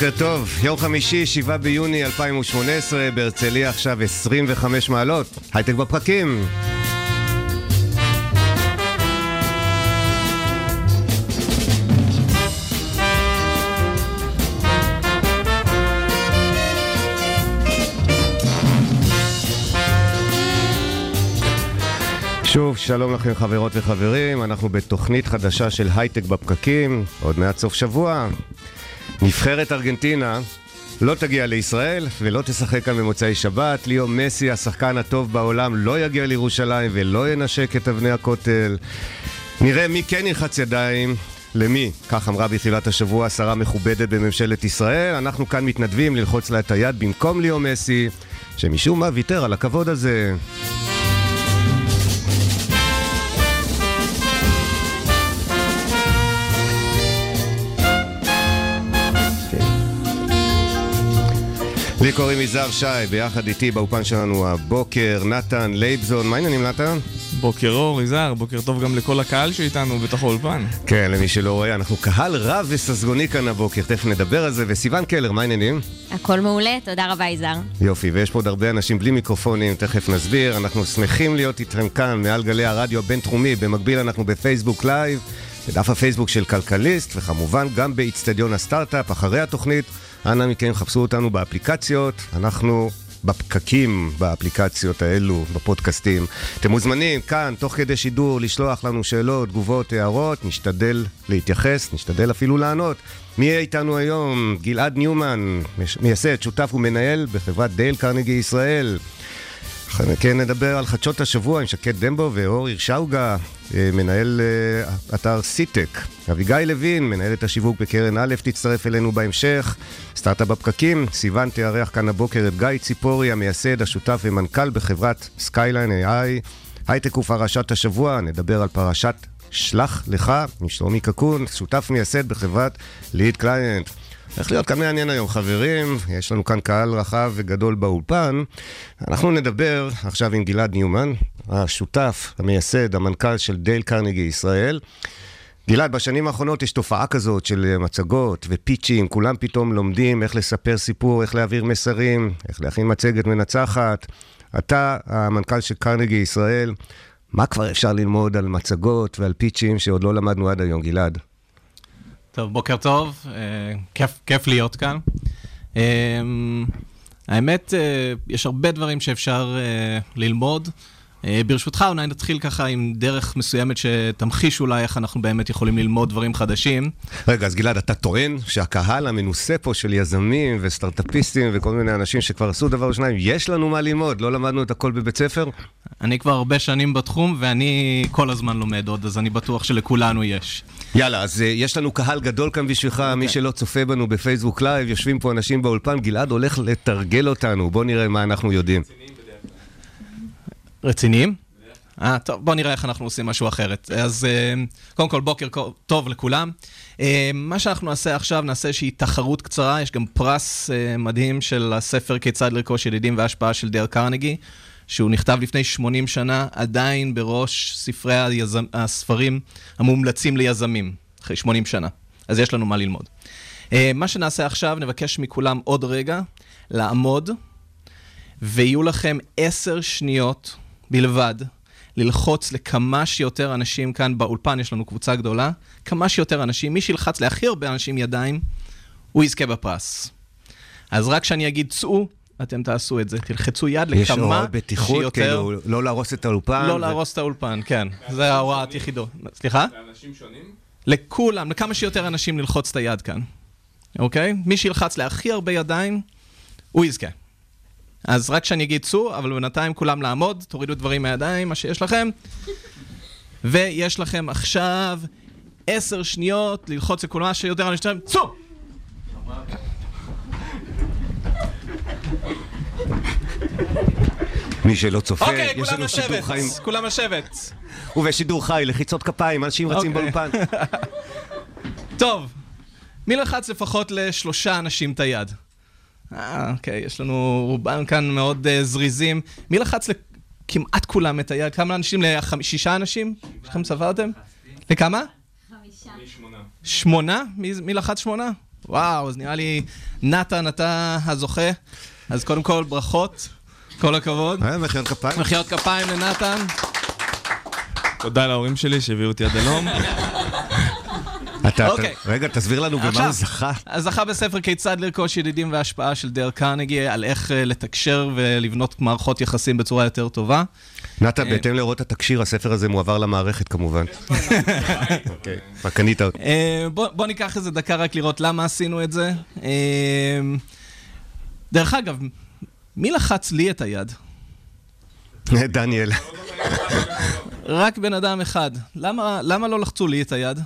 בוקר טוב, יום חמישי, 7 ביוני 2018, בהרצליה עכשיו 25 מעלות, הייטק בפרקים. שוב, שלום לכם חברות וחברים, אנחנו בתוכנית חדשה של הייטק בפקקים, עוד מעט סוף שבוע. נבחרת ארגנטינה לא תגיע לישראל ולא תשחק כאן במוצאי שבת. ליאו מסי, השחקן הטוב בעולם, לא יגיע לירושלים ולא ינשק את אבני הכותל. נראה מי כן ילחץ ידיים. למי? כך אמרה בתחילת השבוע שרה מכובדת בממשלת ישראל. אנחנו כאן מתנדבים ללחוץ לה את היד במקום ליאו מסי, שמשום מה ויתר על הכבוד הזה. לי קוראים יזהר שי, ביחד איתי באולפן שלנו הבוקר, נתן לייבזון, מה העניינים נתן? בוקר אור, יזהר, בוקר טוב גם לכל הקהל שאיתנו בתוך האולפן. כן, למי שלא רואה, אנחנו קהל רב וססגוני כאן הבוקר, תכף נדבר על זה, וסיון קלר, מה העניינים? הכל מעולה, תודה רבה יזהר. יופי, ויש פה עוד הרבה אנשים בלי מיקרופונים, תכף נסביר, אנחנו שמחים להיות איתכם כאן, מעל גלי הרדיו הבינתחומי, במקביל אנחנו בפייסבוק live, בדף הפייסבוק של כלכליסט, וכמובן גם באיצטדיון הסטארט-אפ, אחרי התוכנית. אנא מכם חפשו אותנו באפליקציות, אנחנו בפקקים באפליקציות האלו, בפודקאסטים. אתם מוזמנים כאן, תוך כדי שידור, לשלוח לנו שאלות, תגובות, הערות, נשתדל להתייחס, נשתדל אפילו לענות. מי יהיה איתנו היום? גלעד ניומן, מייסד, שותף ומנהל בחברת דייל קרנגי ישראל. כן נדבר על חדשות השבוע עם שקד דמבו ואור הירשאוגה, מנהל uh, אתר סיטק. אביגיל לוין, מנהלת השיווק בקרן א', תצטרף אלינו בהמשך. סטארט-אפ בפקקים, סיוון תארח כאן הבוקר את גיא ציפורי, המייסד, השותף ומנכ"ל בחברת Skyline AI. הייטק ופרשת השבוע, נדבר על פרשת שלח לך, עם שלומי קקון, שותף מייסד בחברת ליד קליינט. הולך להיות כאן מעניין היום, חברים. יש לנו כאן קהל רחב וגדול באולפן. אנחנו נדבר עכשיו עם גלעד ניומן, השותף, המייסד, המנכ"ל של דייל קרניגי ישראל. גלעד, בשנים האחרונות יש תופעה כזאת של מצגות ופיצ'ים, כולם פתאום לומדים איך לספר סיפור, איך להעביר מסרים, איך להכין מצגת מנצחת. אתה המנכ"ל של קרניגי ישראל, מה כבר אפשר ללמוד על מצגות ועל פיצ'ים שעוד לא למדנו עד היום, גלעד? טוב, בוקר טוב, אה, כיף, כיף להיות כאן. אה, האמת, אה, יש הרבה דברים שאפשר ללמוד. אה, ברשותך, אולי נתחיל ככה עם דרך מסוימת שתמחיש אולי איך אנחנו באמת יכולים ללמוד דברים חדשים. רגע, אז גלעד, אתה טוען שהקהל המנוסה פה של יזמים וסטארט-אפיסטים וכל מיני אנשים שכבר עשו דבר או שניים, יש לנו מה ללמוד, לא למדנו את הכל בבית ספר? אני כבר הרבה שנים בתחום ואני כל הזמן לומד עוד, אז אני בטוח שלכולנו יש. יאללה, אז אה, יש לנו קהל גדול כאן בשבילך, אוקיי. מי שלא צופה בנו בפייסבוק live, יושבים פה אנשים באולפן, גלעד הולך לתרגל אותנו, בוא נראה מה אנחנו יודעים. רציניים? אה, טוב, בוא נראה איך אנחנו עושים משהו אחרת. אז uh, קודם כל, בוקר טוב לכולם. Uh, מה שאנחנו נעשה עכשיו, נעשה איזושהי תחרות קצרה, יש גם פרס uh, מדהים של הספר כיצד לרכוש ידידים והשפעה של דר קרנגי. שהוא נכתב לפני 80 שנה, עדיין בראש ספרי היזמ... הספרים המומלצים ליזמים, אחרי 80 שנה. אז יש לנו מה ללמוד. מה שנעשה עכשיו, נבקש מכולם עוד רגע לעמוד, ויהיו לכם עשר שניות בלבד ללחוץ לכמה שיותר אנשים כאן באולפן, יש לנו קבוצה גדולה, כמה שיותר אנשים, מי שילחץ להכי הרבה אנשים ידיים, הוא יזכה בפרס. אז רק כשאני אגיד צאו, אתם תעשו את זה. תלחצו יד לכמה שיותר... יש הוראות בטיחות, כאילו, לא להרוס את האולפן? לא ו... להרוס את האולפן, כן. זה ההוראת יחידות. סליחה? לאנשים שונים? לכולם, לכמה שיותר אנשים ללחוץ את היד כאן. אוקיי? מי שילחץ להכי הרבה ידיים, הוא יזכה. אז רק שאני אגיד צאו, אבל בינתיים כולם לעמוד, תורידו דברים מהידיים, מה שיש לכם. ויש לכם עכשיו עשר שניות ללחוץ לכל מה שיותר אני שלכם, צאו! מי שלא צופה, okay, יש לנו שידור חיים. אוקיי, כולם לשבת, כולם לשבת. ובשידור חי, לחיצות כפיים, אנשים רצים okay. באולפן. טוב, מי לחץ לפחות לשלושה אנשים את היד? אה, אוקיי, יש לנו רובם כאן מאוד uh, זריזים. מי לחץ לכמעט כולם את היד? כמה אנשים? לשישה אנשים? יש לכם ספרתם? לכמה? חמישה. שמונה? מי, מי לחץ שמונה? וואו, אז נראה לי, נתן, אתה הזוכה. אז קודם כל, ברכות. כל הכבוד. אה, מחיאות כפיים. מחיאות כפיים לנתן. תודה להורים שלי שהביאו אותי עד הלום. אתה, אוקיי. אתה- רגע, תסביר לנו במה הוא זכה. אז זכה בספר כיצד לרכוש ידידים והשפעה של דייל קרנגי, על איך אה, לתקשר ולבנות מערכות יחסים בצורה יותר טובה. נתן, אה. בהתאם להוראות התקשיר, הספר הזה מועבר למערכת כמובן. אוקיי, כבר קנית אותו. אה, בוא, ניקח איזה דקה רק לראות למה עשינו את זה. דרך אגב, מי לחץ לי את היד? דניאל. רק בן אדם אחד. למה, למה לא לחצו לי את היד?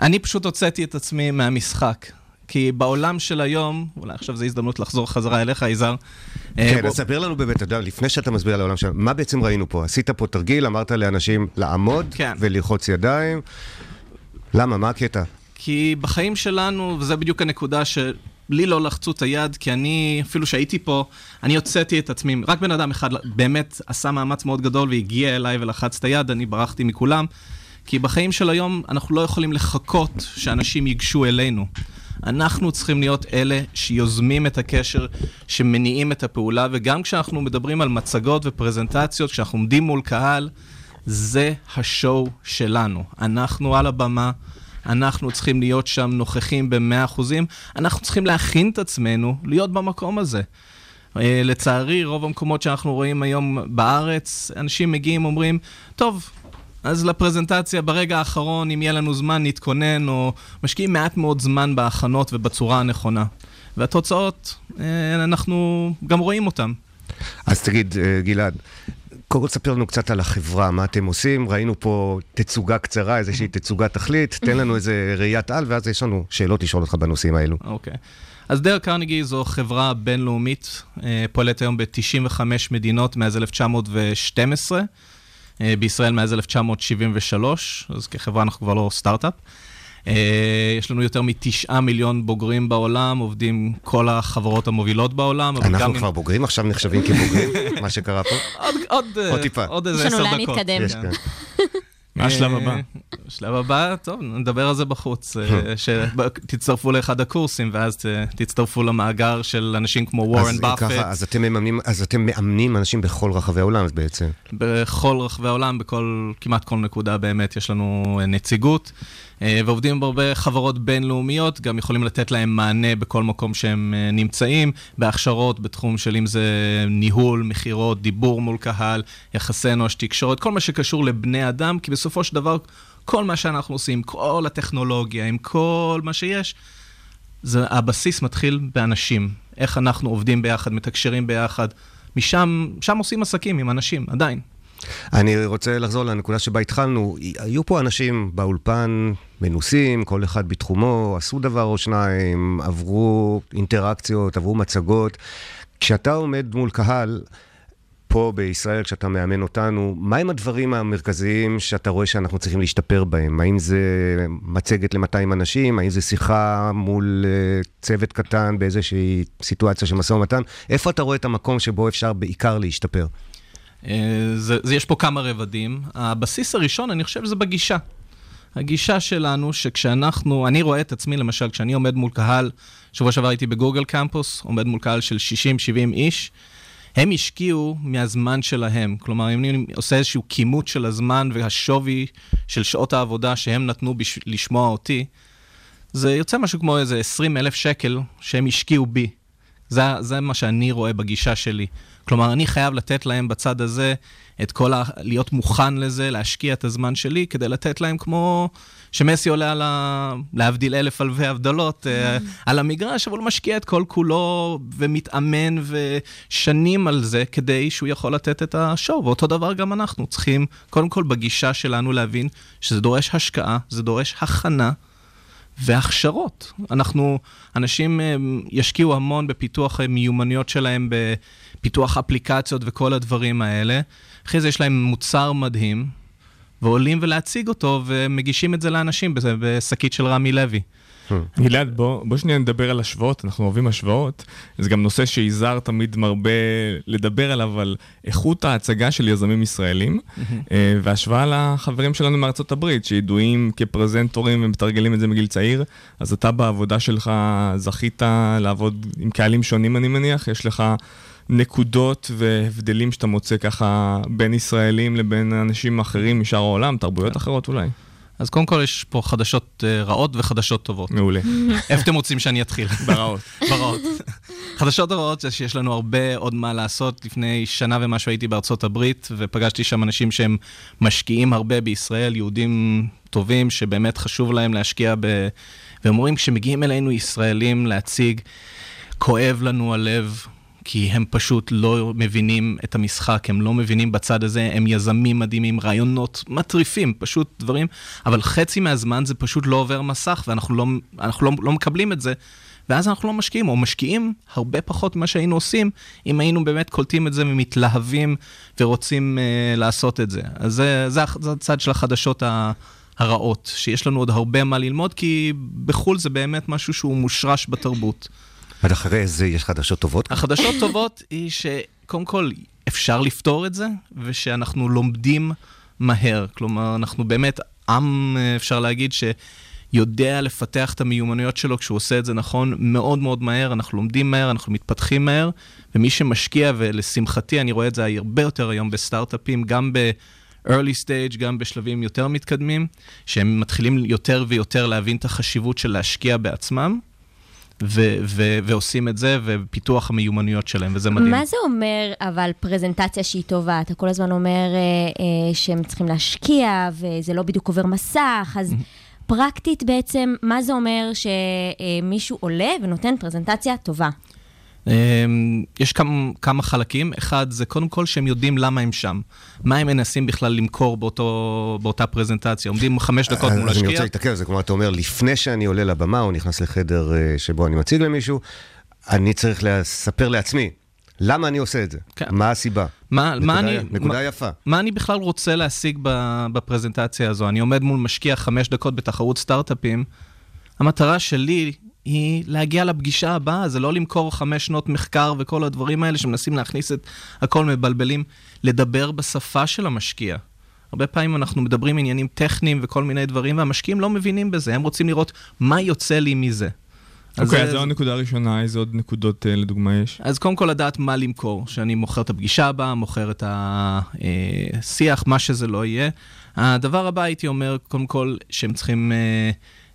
אני פשוט הוצאתי את עצמי מהמשחק. כי בעולם של היום, אולי עכשיו זו הזדמנות לחזור חזרה אליך, יזהר. אה, כן, בוא- אז ספר לנו באמת, אתה יודע, לפני שאתה מסביר על העולם שלנו, מה בעצם ראינו פה? עשית פה תרגיל, אמרת לאנשים לעמוד כן. וללחוץ ידיים. למה? מה הקטע? כי בחיים שלנו, וזו בדיוק הנקודה שלי לא לחצו את היד, כי אני, אפילו שהייתי פה, אני הוצאתי את עצמי, רק בן אדם אחד באמת עשה מאמץ מאוד גדול והגיע אליי ולחץ את היד, אני ברחתי מכולם. כי בחיים של היום אנחנו לא יכולים לחכות שאנשים ייגשו אלינו. אנחנו צריכים להיות אלה שיוזמים את הקשר, שמניעים את הפעולה, וגם כשאנחנו מדברים על מצגות ופרזנטציות, כשאנחנו עומדים מול קהל, זה השואו שלנו. אנחנו על הבמה, אנחנו צריכים להיות שם נוכחים ב-100%, אנחנו צריכים להכין את עצמנו להיות במקום הזה. אה, לצערי, רוב המקומות שאנחנו רואים היום בארץ, אנשים מגיעים ואומרים, טוב, אז לפרזנטציה ברגע האחרון, אם יהיה לנו זמן, נתכונן, או משקיעים מעט מאוד זמן בהכנות ובצורה הנכונה. והתוצאות, אה, אנחנו גם רואים אותן. אז תגיד, אה, גלעד, קודם כל תספר לנו קצת על החברה, מה אתם עושים. ראינו פה תצוגה קצרה, איזושהי תצוגת תכלית. תן לנו איזה ראיית על, ואז יש לנו שאלות לשאול אותך בנושאים האלו. אוקיי. אז דייל קרנגי זו חברה בינלאומית, אה, פועלת היום ב-95 מדינות מאז 1912, אה, בישראל מאז 1973, אז כחברה אנחנו כבר לא סטארט-אפ. אה, יש לנו יותר מתשעה מיליון בוגרים בעולם, עובדים כל החברות המובילות בעולם. אנחנו עם- כבר בוגרים, עכשיו נחשבים כבוגרים, מה שקרה פה. עוד, עוד, אה, עוד טיפה. עוד איזה יש לנו עשר לאן דקות. להתקדם. מה השלב אה, הבא? השלב הבא, טוב, נדבר על זה בחוץ. אה, שתצטרפו לאחד הקורסים, ואז תצטרפו למאגר של אנשים כמו וורן באפט, אז אתם מממנים, אז אתם מאמנים אנשים בכל רחבי העולם בעצם. בכל רחבי העולם, בכל, כמעט כל נקודה באמת יש לנו אה, נציגות. אה, ועובדים בהרבה חברות בינלאומיות, גם יכולים לתת להם מענה בכל מקום שהם אה, נמצאים, בהכשרות בתחום של אם זה ניהול, מכירות, דיבור מול קהל, יחסי אנוש, תקשורת, כל מה שקשור לבני אדם, כי בסופו של דבר, כל מה שאנחנו עושים, כל הטכנולוגיה, עם כל מה שיש, זה, הבסיס מתחיל באנשים. איך אנחנו עובדים ביחד, מתקשרים ביחד. משם, שם עושים עסקים עם אנשים, עדיין. אני רוצה לחזור לנקודה שבה התחלנו. היו פה אנשים באולפן מנוסים, כל אחד בתחומו, עשו דבר או שניים, עברו אינטראקציות, עברו מצגות. כשאתה עומד מול קהל, פה בישראל, כשאתה מאמן אותנו, מהם הדברים המרכזיים שאתה רואה שאנחנו צריכים להשתפר בהם? האם זה מצגת ל-200 אנשים? האם זה שיחה מול uh, צוות קטן באיזושהי סיטואציה של משא ומתן? איפה אתה רואה את המקום שבו אפשר בעיקר להשתפר? אה, זה, זה, יש פה כמה רבדים. הבסיס הראשון, אני חושב, זה בגישה. הגישה שלנו, שכשאנחנו, אני רואה את עצמי, למשל, כשאני עומד מול קהל, שבוע שעבר הייתי בגוגל קמפוס, עומד מול קהל של 60-70 איש, הם השקיעו מהזמן שלהם. כלומר, אם אני עושה איזשהו כימות של הזמן והשווי של שעות העבודה שהם נתנו בש... לשמוע אותי, זה יוצא משהו כמו איזה 20 אלף שקל שהם השקיעו בי. זה, זה מה שאני רואה בגישה שלי. כלומר, אני חייב לתת להם בצד הזה את כל ה... להיות מוכן לזה, להשקיע את הזמן שלי, כדי לתת להם כמו שמסי עולה על ה... להבדיל אלף אלפי הבדלות, אה, על המגרש, אבל הוא משקיע את כל כולו ומתאמן ושנים על זה, כדי שהוא יכול לתת את השואו. ואותו דבר גם אנחנו צריכים, קודם כל בגישה שלנו להבין שזה דורש השקעה, זה דורש הכנה. והכשרות. אנחנו, אנשים אה, ישקיעו המון בפיתוח אה, מיומנויות שלהם, בפיתוח אפליקציות וכל הדברים האלה. אחרי זה יש להם מוצר מדהים, ועולים ולהציג אותו, ומגישים את זה לאנשים בשקית של רמי לוי. גלעד, בוא, בוא שנייה נדבר על השוואות, אנחנו אוהבים השוואות. זה גם נושא שיזהר תמיד מרבה לדבר עליו, על איכות ההצגה של יזמים ישראלים, אה, והשוואה לחברים שלנו מארצות הברית, שידועים כפרזנטורים ומתרגלים את זה מגיל צעיר. אז אתה בעבודה שלך זכית לעבוד עם קהלים שונים, אני מניח, יש לך... נקודות והבדלים שאתה מוצא ככה בין ישראלים לבין אנשים אחרים משאר העולם, תרבויות אחרות אולי. אז קודם כל יש פה חדשות אה, רעות וחדשות טובות. מעולה. איפה אתם רוצים שאני אתחיל? ברעות. ברעות. חדשות הרעות זה שיש לנו הרבה עוד מה לעשות. לפני שנה ומשהו הייתי בארצות הברית, ופגשתי שם אנשים שהם משקיעים הרבה בישראל, יהודים טובים, שבאמת חשוב להם להשקיע ב... והם אומרים, כשמגיעים אלינו ישראלים להציג, כואב לנו הלב. כי הם פשוט לא מבינים את המשחק, הם לא מבינים בצד הזה, הם יזמים מדהימים, רעיונות מטריפים, פשוט דברים, אבל חצי מהזמן זה פשוט לא עובר מסך, ואנחנו לא, לא, לא מקבלים את זה, ואז אנחנו לא משקיעים, או משקיעים הרבה פחות ממה שהיינו עושים, אם היינו באמת קולטים את זה ומתלהבים ורוצים uh, לעשות את זה. אז זה, זה, זה הצד של החדשות ה... הרעות, שיש לנו עוד הרבה מה ללמוד, כי בחו"ל זה באמת משהו שהוא מושרש בתרבות. עד אחרי זה יש חדשות טובות? החדשות טובות היא שקודם כל אפשר לפתור את זה, ושאנחנו לומדים מהר. כלומר, אנחנו באמת עם, אפשר להגיד, שיודע לפתח את המיומנויות שלו כשהוא עושה את זה נכון מאוד מאוד מהר, אנחנו לומדים מהר, אנחנו מתפתחים מהר, ומי שמשקיע, ולשמחתי אני רואה את זה הרבה יותר היום בסטארט-אפים, גם ב... early stage, גם בשלבים יותר מתקדמים, שהם מתחילים יותר ויותר להבין את החשיבות של להשקיע בעצמם, ו- ו- ועושים את זה, ופיתוח המיומנויות שלהם, וזה מדהים. מה זה אומר, אבל פרזנטציה שהיא טובה? אתה כל הזמן אומר אה, אה, שהם צריכים להשקיע, וזה לא בדיוק עובר מסך, אז פרקטית בעצם, מה זה אומר שמישהו עולה ונותן פרזנטציה טובה? אמ, יש כמה, כמה חלקים. אחד, זה קודם כל שהם יודעים למה הם שם. מה הם מנסים בכלל למכור באותו, באותה פרזנטציה. עומדים חמש דקות מול אז אני. רוצה להתעכב על זה, כלומר, אתה אומר, לפני שאני עולה לבמה או נכנס לחדר אה, שבו אני מציג למישהו, אני צריך לספר לעצמי, למה אני עושה את זה? כן. מה הסיבה? מה, מה אני... נקודה- נקודה מה, יפה. מה אני בכלל רוצה להשיג בפרזנטציה הזו? אני עומד מול משקיע חמש דקות בתחרות סטארט-אפים. המטרה שלי היא להגיע לפגישה הבאה, זה לא למכור חמש שנות מחקר וכל הדברים האלה שמנסים להכניס את הכל מבלבלים, לדבר בשפה של המשקיע. הרבה פעמים אנחנו מדברים עניינים טכניים וכל מיני דברים, והמשקיעים לא מבינים בזה, הם רוצים לראות מה יוצא לי מזה. אז אוקיי, זה- אז זו הנקודה הראשונה, איזה עוד נקודות אה, לדוגמה יש? אז קודם כל לדעת מה למכור, שאני מוכר את הפגישה הבאה, מוכר את השיח, מה שזה לא יהיה. הדבר הבא, הייתי אומר, קודם כל, שהם צריכים אה, אה,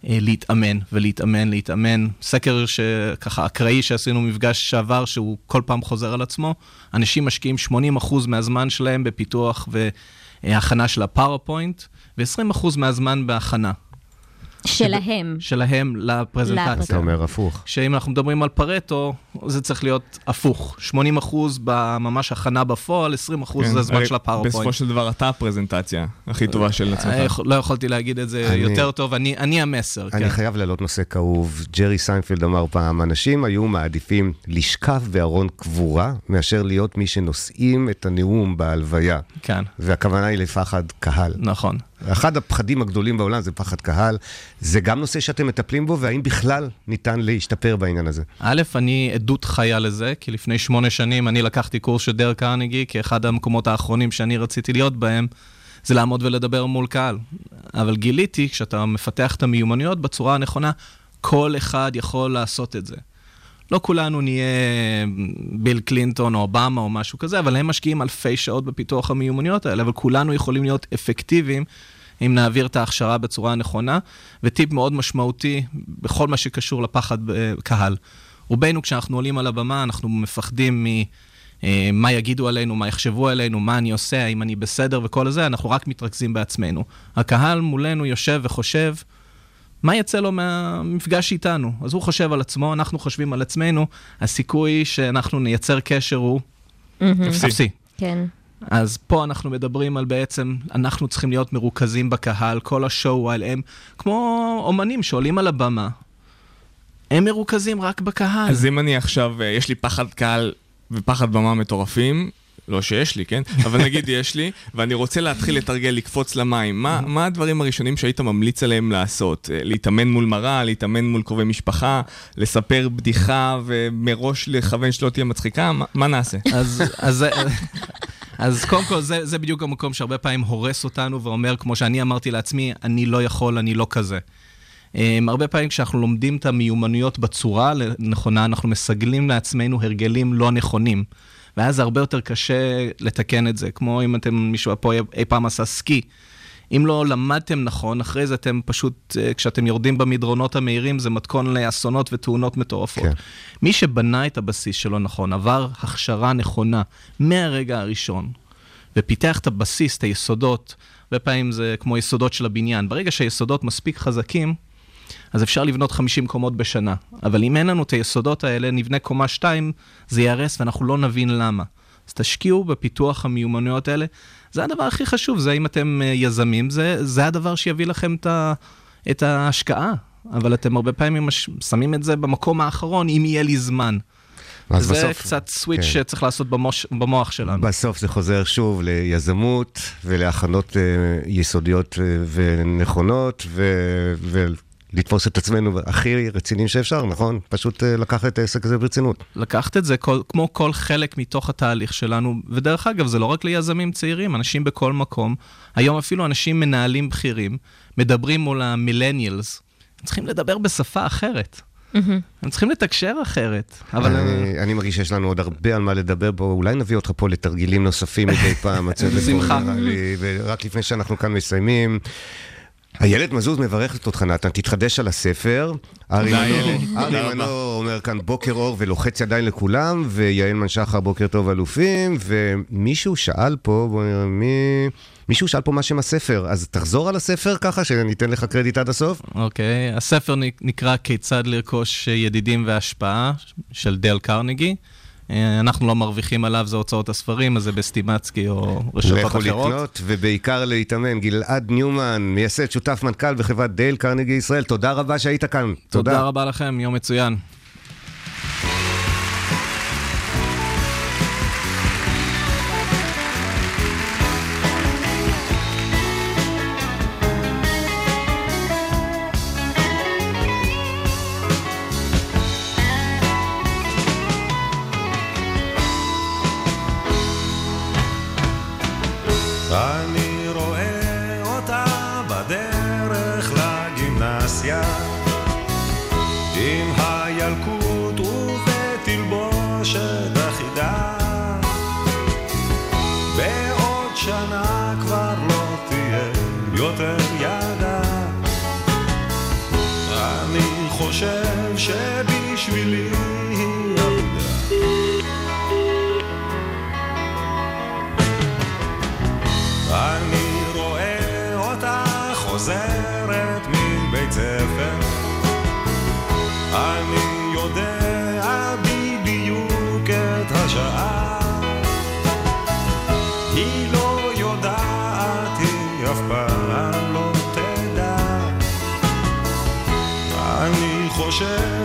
להתאמן ולהתאמן, להתאמן. סקר שככה אקראי שעשינו מפגש שעבר, שהוא כל פעם חוזר על עצמו, אנשים משקיעים 80% מהזמן שלהם בפיתוח והכנה של ה PowerPoint, ו-20% מהזמן בהכנה שלהם. שלהם לפרזנטציה. לפרזנטציה. אתה אומר הפוך. שאם אנחנו מדברים על פרטו, זה צריך להיות הפוך. 80 אחוז בממש הכנה בפועל, 20 אחוז כן, זה הזמן של ה PowerPoint. בסופו של דבר אתה הפרזנטציה הכי טובה של אה, עצמך. יכול- לא יכולתי להגיד את זה אני- יותר טוב, אני אני המסר, אני כן. חייב להעלות נושא כאוב. ג'רי סיינפלד אמר פעם, אנשים היו מעדיפים לשכב בארון קבורה, מאשר להיות מי שנושאים את הנאום בהלוויה. כן, והכוונה היא לפחד קהל. נכון. אחד הפחדים הגדולים בעולם זה פחד קהל. זה גם נושא שאתם מטפלים בו, והאם בכלל ניתן להשתפר בעניין הזה? א', אני עדות חיה לזה, כי לפני שמונה שנים אני לקחתי קורס של דר קרנגי, כי אחד המקומות האחרונים שאני רציתי להיות בהם, זה לעמוד ולדבר מול קהל. אבל גיליתי, כשאתה מפתח את המיומנויות בצורה הנכונה, כל אחד יכול לעשות את זה. לא כולנו נהיה ביל קלינטון או אובמה או משהו כזה, אבל הם משקיעים אלפי שעות בפיתוח המיומנויות האלה, אבל כולנו יכולים להיות אפקטיביים אם נעביר את ההכשרה בצורה הנכונה. וטיפ מאוד משמעותי בכל מה שקשור לפחד קהל. רובנו, כשאנחנו עולים על הבמה, אנחנו מפחדים מ... אה, מה יגידו עלינו, מה יחשבו עלינו, מה אני עושה, האם אני בסדר וכל זה, אנחנו רק מתרכזים בעצמנו. הקהל מולנו יושב וחושב, מה יצא לו מהמפגש איתנו? אז הוא חושב על עצמו, אנחנו חושבים על עצמנו, הסיכוי שאנחנו נייצר קשר הוא. אפסי. כן. אז פה אנחנו מדברים על בעצם, אנחנו צריכים להיות מרוכזים בקהל, כל השואו על הם, כמו אומנים שעולים על הבמה, הם מרוכזים רק בקהל. אז אם אני עכשיו, אה, יש לי פחד קהל ופחד במה מטורפים, לא שיש לי, כן? אבל נגיד יש לי, ואני רוצה להתחיל לתרגל, לקפוץ למים. מה, מה הדברים הראשונים שהיית ממליץ עליהם לעשות? אה, להתאמן מול מראה, להתאמן מול קרובי משפחה, לספר בדיחה ומראש לכוון שלא תהיה מצחיקה? מה, מה נעשה? אז, אז, אז קודם כל, זה, זה בדיוק המקום שהרבה פעמים הורס אותנו ואומר, כמו שאני אמרתי לעצמי, אני לא יכול, אני לא כזה. Um, הרבה פעמים כשאנחנו לומדים את המיומנויות בצורה נכונה, אנחנו מסגלים לעצמנו הרגלים לא נכונים. ואז זה הרבה יותר קשה לתקן את זה, כמו אם אתם, מישהו פה אי פעם עשה סקי. אם לא למדתם נכון, אחרי זה אתם פשוט, אה, כשאתם יורדים במדרונות המהירים, זה מתכון לאסונות ותאונות מטורפות. כן. מי שבנה את הבסיס שלו נכון, עבר הכשרה נכונה מהרגע הראשון, ופיתח את הבסיס, את היסודות, הרבה פעמים זה כמו יסודות של הבניין. ברגע שהיסודות מספיק חזקים, אז אפשר לבנות 50 קומות בשנה. אבל אם אין לנו את היסודות האלה, נבנה קומה 2, זה ייהרס ואנחנו לא נבין למה. אז תשקיעו בפיתוח המיומנויות האלה. זה הדבר הכי חשוב, זה אם אתם אה, יזמים, זה, זה הדבר שיביא לכם את, ה, את ההשקעה. אבל אתם הרבה פעמים שמים את זה במקום האחרון, אם יהיה לי זמן. זה בסוף, קצת סוויץ' כן. שצריך לעשות במוש, במוח שלנו. בסוף זה חוזר שוב ליזמות ולהכנות uh, יסודיות uh, ונכונות, ו... לתפוס את עצמנו הכי רציניים שאפשר, נכון? פשוט uh, לקחת את העסק הזה ברצינות. לקחת את זה כל, כמו כל חלק מתוך התהליך שלנו, ודרך אגב, זה לא רק ליזמים צעירים, אנשים בכל מקום. היום אפילו אנשים מנהלים בכירים, מדברים מול המילניאלס, צריכים לדבר בשפה אחרת. הם צריכים לתקשר אחרת, אבל... אני, אני מרגיש שיש לנו עוד הרבה על מה לדבר בו, אולי נביא אותך פה לתרגילים נוספים מדי פעם. בשמחה. ורק לפני שאנחנו כאן מסיימים, הילד מזוז מברכת אותך, נתן, תתחדש על הספר. ארי מנור אומר כאן בוקר אור ולוחץ ידיים לכולם, ויעל מנשחר בוקר טוב אלופים, ומישהו שאל פה, בוא נראה מי... מישהו שאל פה מה שם הספר, אז תחזור על הספר ככה, שניתן לך קרדיט עד הסוף. אוקיי, okay. הספר נקרא כיצד לרכוש ידידים והשפעה, של דל קרנגי. אה, אנחנו לא מרוויחים עליו, זה הוצאות הספרים, אז זה בסטימצקי או רשתות אחרות. לכו לקנות, ובעיקר להתאמן. גלעד ניומן, מייסד, שותף מנכ"ל בחברת דייל קרנגי ישראל, תודה רבה שהיית כאן. תודה. תודה רבה לכם, יום מצוין.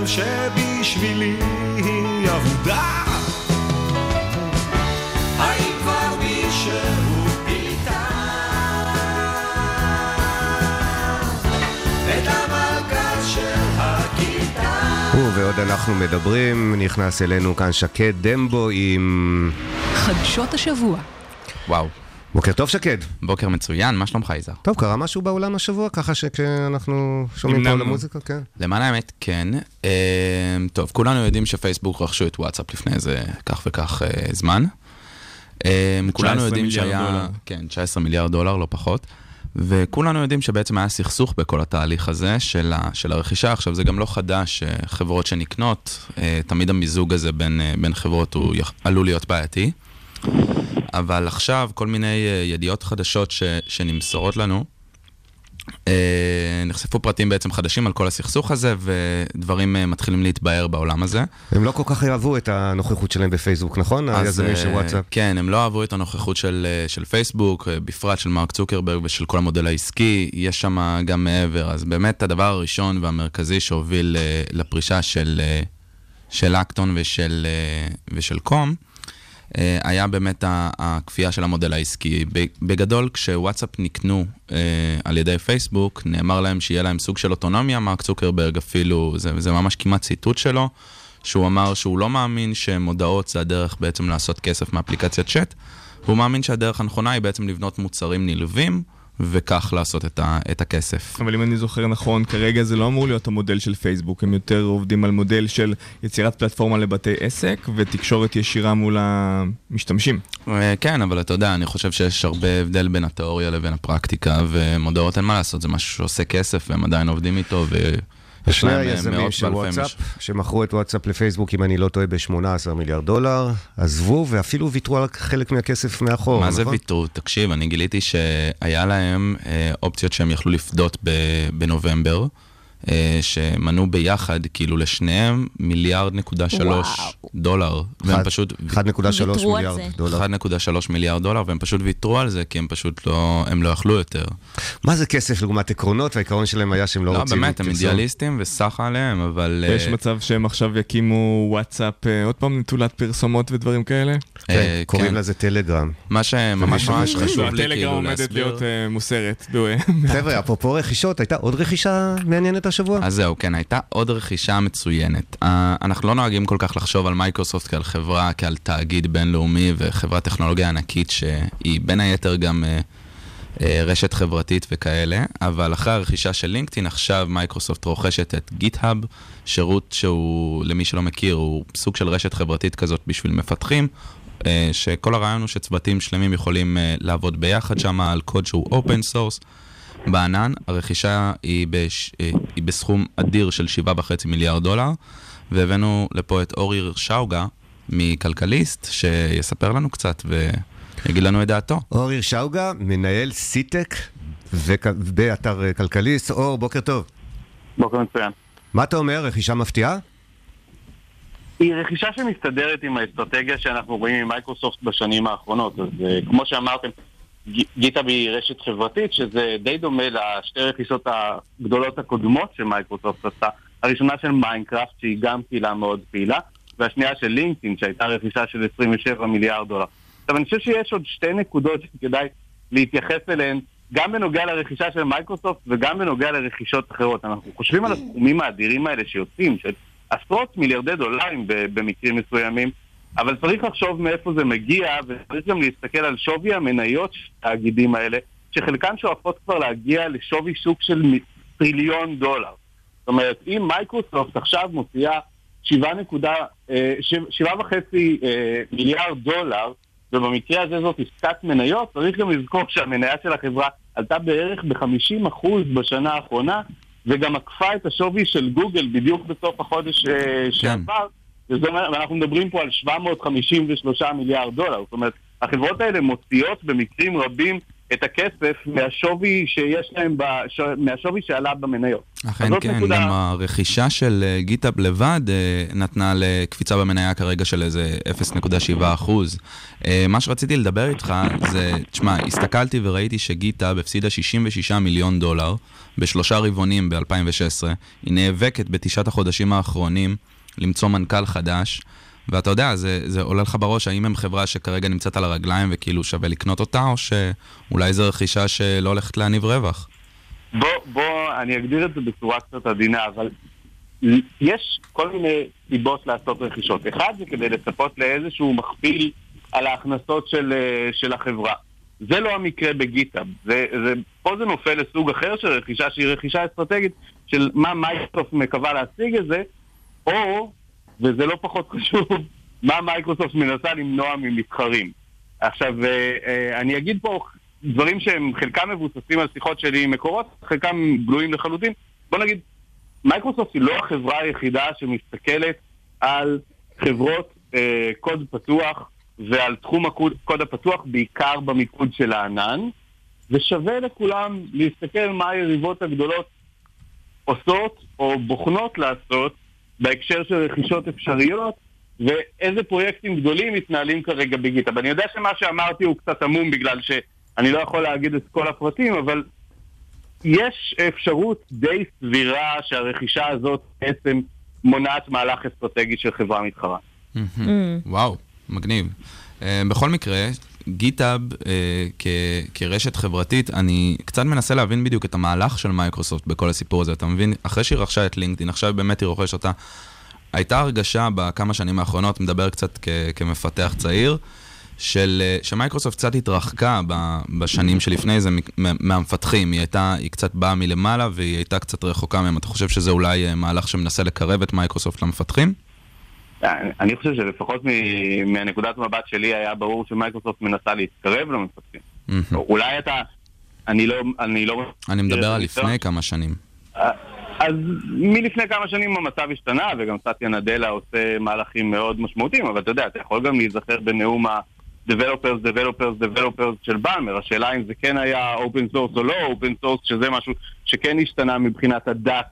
שבשבילי היא אבודה. האם כבר מישהו פיתה את המלכה של הכיתה? ובעוד אנחנו מדברים, נכנס אלינו כאן שקד דמבו עם... חדשות השבוע. וואו. בוקר טוב שקד. בוקר מצוין, מה שלומך יזהר? טוב, קרה משהו בעולם השבוע, ככה שכשאנחנו שומעים פה על המוזיקה, כן. למען האמת, כן. אה, טוב, כולנו יודעים שפייסבוק רכשו את וואטסאפ לפני איזה כך וכך אה, זמן. אה, כולנו יודעים שהיה... דולר. כן, 19 מיליארד דולר, לא פחות. וכולנו יודעים שבעצם היה סכסוך בכל התהליך הזה של, ה, של הרכישה. עכשיו, זה גם לא חדש, חברות שנקנות, תמיד המיזוג הזה בין, בין חברות הוא עלול להיות בעייתי. אבל עכשיו כל מיני uh, ידיעות חדשות ש, שנמסורות לנו, uh, נחשפו פרטים בעצם חדשים על כל הסכסוך הזה, ודברים אה, מתחילים להתבהר בעולם הזה. הם לא כל כך אהבו את הנוכחות שלהם בפייסבוק, נכון? היזמים של אה, וואטסאפ. כן, הם לא אהבו את הנוכחות של, אה, של פייסבוק, אה, בפרט של מרק צוקרברג ושל כל המודל העסקי, יש שם גם מעבר. אז באמת הדבר הראשון והמרכזי שהוביל אה, לפרישה של, אה, של אקטון ושל, אה, ושל קום, אה, היה באמת הכפייה של המודל העסקי. בגדול, כשוואטסאפ נקנו אה, על ידי פייסבוק, נאמר להם שיהיה להם סוג של אוטונומיה, מרק צוקרברג אפילו, זה, זה ממש כמעט ציטוט שלו, שהוא אמר שהוא לא מאמין שמודעות זה הדרך בעצם לעשות כסף מאפליקציית צ'אט, והוא מאמין שהדרך הנכונה היא בעצם לבנות מוצרים נלווים. וכך לעשות את, ה, את הכסף. אבל אם אני זוכר נכון, כרגע זה לא אמור להיות המודל של פייסבוק, הם יותר עובדים על מודל של יצירת פלטפורמה לבתי עסק ותקשורת ישירה מול המשתמשים. אה, כן, אבל אתה יודע, אני חושב שיש הרבה הבדל בין התיאוריה לבין הפרקטיקה, ומודעות אין מה לעשות, זה משהו שעושה כסף, והם עדיין עובדים איתו, ויש שני להם אה, היזמים של וואטסאפ. שמכרו את וואטסאפ לפייסבוק, אם אני לא טועה, ב-18 מיליארד דולר, עזבו ואפילו ויתרו על חלק מהכסף מאחור, מה נכון? זה ויתרו? תקשיב, אני גיליתי שהיה להם אה, אופציות שהם יכלו לפדות בנובמבר, שמנו ביחד, כאילו לשניהם, מיליארד נקודה שלוש. דולר. והם אחד- פשוט... 1.3 ויתרו על מיליארד. דולר. 1.3 מיליארד דולר, והם פשוט ויתרו על זה, כי הם פשוט לא, הם לא יכלו יותר. מה זה כסף לעומת עקרונות? והעיקרון שלהם היה שהם לא לא, רוצים... באמת, הם. אידיאליסטים וסחה עליהם, אבל... יש אה, מצב שהם עכשיו יקימו וואטסאפ, אה, עוד פעם נטולת פרסומות ודברים כאלה? כן, אה, קוראים כן. לזה טלגרם. מה שממש ממש חשוב לי הטלגרם כאילו עומדת להסביר. להיות אה, מוסרת. חבר'ה, אפרופו רכישות, הייתה עוד רכישה מעניינת השבוע? אז זהו, כן, הייתה עוד רכישה מצוינת. אה, אנחנו לא נוהגים כל כך לחשוב על מייקרוסופט כעל חברה, כעל תאגיד בינלאומי וחברת טכנולוגיה ענקית שהיא בין היתר גם אה, אה, רשת חברתית וכאלה, אבל אחרי הרכישה של LinkedIn, עכשיו מייקרוסופט רוכשת את GitHub, שירות שהוא, למי שלא מכיר, הוא סוג של רשת חברתית כזאת בשביל מפתחים. שכל הרעיון הוא שצוותים שלמים יכולים לעבוד ביחד שם על קוד שהוא open source. בענן, הרכישה היא, בש... אה, היא בסכום אדיר של 7.5 מיליארד דולר, והבאנו לפה את אור הירשאוגה מכלכליסט, שיספר לנו קצת ויגיד לנו את דעתו. אור הירשאוגה, מנהל סיטק וכ- באתר אה, כלכליסט. אור, בוקר טוב. בוקר מצוין. מה אתה אומר, רכישה מפתיעה? היא רכישה שמסתדרת עם האסטרטגיה שאנחנו רואים עם מייקרוסופט בשנים האחרונות. אז אה, כמו שאמרתם, ג- GitHub היא רשת חברתית, שזה די דומה לשתי רכישות הגדולות הקודמות שמייקרוסופט עשתה. הראשונה של מיינקראפט, שהיא גם קהילה מאוד פעילה, והשנייה של לינקדאין, שהייתה רכישה של 27 מיליארד דולר. עכשיו, אני חושב שיש עוד שתי נקודות שכדאי להתייחס אליהן, גם בנוגע לרכישה של מייקרוסופט וגם בנוגע לרכישות אחרות. אנחנו חושבים על הסכומים האדירים האלה שיוצאים, של עשרות מיליארדי דולרים במקרים מסוימים, אבל צריך לחשוב מאיפה זה מגיע, וצריך גם להסתכל על שווי המניות של התאגידים האלה, שחלקן שואפות כבר להגיע לשווי שוק של טריליון דולר. זאת אומרת, אם מייקרוסופט עכשיו מוציאה 7.5 אה, מיליארד דולר, ובמקרה הזה זאת עסקת מניות, צריך גם לזכור שהמניה של החברה עלתה בערך ב-50% בשנה האחרונה, וגם עקפה את השווי של גוגל בדיוק בסוף החודש אה, שעבר. זאת אומרת, ואנחנו מדברים פה על 753 מיליארד דולר. זאת אומרת, החברות האלה מוציאות במקרים רבים את הכסף מהשווי שיש להם, בש... מהשווי שעלה במניות. אכן כן, נקודה- גם הרכישה של אה, גיטאב לבד אה, נתנה לקפיצה במניה כרגע של איזה 0.7 אחוז. אה, מה שרציתי לדבר איתך זה, תשמע, הסתכלתי וראיתי שגיטאב הפסידה 66 מיליון דולר בשלושה רבעונים ב-2016. היא נאבקת בתשעת החודשים האחרונים למצוא מנכ"ל חדש. ואתה יודע, זה, זה עולה לך בראש, האם הם חברה שכרגע נמצאת על הרגליים וכאילו שווה לקנות אותה, או שאולי זו רכישה שלא הולכת להניב רווח? בוא, בוא, אני אגדיר את זה בצורה קצת עדינה, אבל יש כל מיני סיבות לעשות רכישות. אחד זה כדי לצפות לאיזשהו מכפיל על ההכנסות של, אה, של החברה. זה לא המקרה ב GitHub. זה, זה, פה זה נופל לסוג אחר של רכישה שהיא רכישה אסטרטגית של מה מייקרוסופט מקווה להשיג את זה, או, וזה לא פחות חשוב, מה מייקרוסופט מנסה למנוע ממתחרים. עכשיו, אה, אה, אני אגיד פה דברים שהם חלקם מבוססים על שיחות שלי עם מקורות, חלקם גלויים לחלוטין. בוא נגיד, מייקרוסופט היא לא החברה היחידה שמסתכלת על חברות אה, קוד פתוח ועל תחום הקוד קוד הפתוח, בעיקר במיקוד של הענן, ושווה לכולם להסתכל מה היריבות הגדולות עושות או בוחנות לעשות בהקשר של רכישות אפשריות, ואיזה פרויקטים גדולים מתנהלים כרגע בגיטה. ואני יודע שמה שאמרתי הוא קצת עמום בגלל שאני לא יכול להגיד את כל הפרטים, אבל יש אפשרות די סבירה שהרכישה הזאת בעצם מונעת מהלך אסטרטגי של חברה מתחרה. וואו, מגניב. אה, בכל מקרה, GitHub אה, כרשת חברתית, אני קצת מנסה להבין בדיוק את המהלך של מייקרוסופט בכל הסיפור הזה. אתה מבין, אחרי שהיא רכשה את לינקדאין, עכשיו באמת היא רוכשת אותה, הייתה הרגשה בכמה שנים האחרונות, מדבר קצת כמפתח צעיר, של, אה, שמייקרוסופט קצת התרחקה בשנים שלפני זה מהמפתחים. היא הייתה, היא קצת באה מלמעלה והיא הייתה קצת רחוקה מהם. אתה חושב שזה אולי מהלך שמנסה לקרב את מייקרוסופט למפתחים? אני חושב שלפחות מהנקודת מבט שלי היה ברור שמייקרוסופט מנסה להתקרב למפתחים. אולי אתה... אני לא... אני לא... אני מדבר על לפני כמה שנים. אה, אז מלפני כמה שנים המצב השתנה, וגם סטיה נדלה עושה מהלכים מאוד משמעותיים, אבל אתה יודע, אתה יכול גם להיזכר בנאום ה-Developers, Developers, Developers של באמר. השאלה אם זה כן היה open source או לא open source, שזה משהו שכן השתנה מבחינת הדת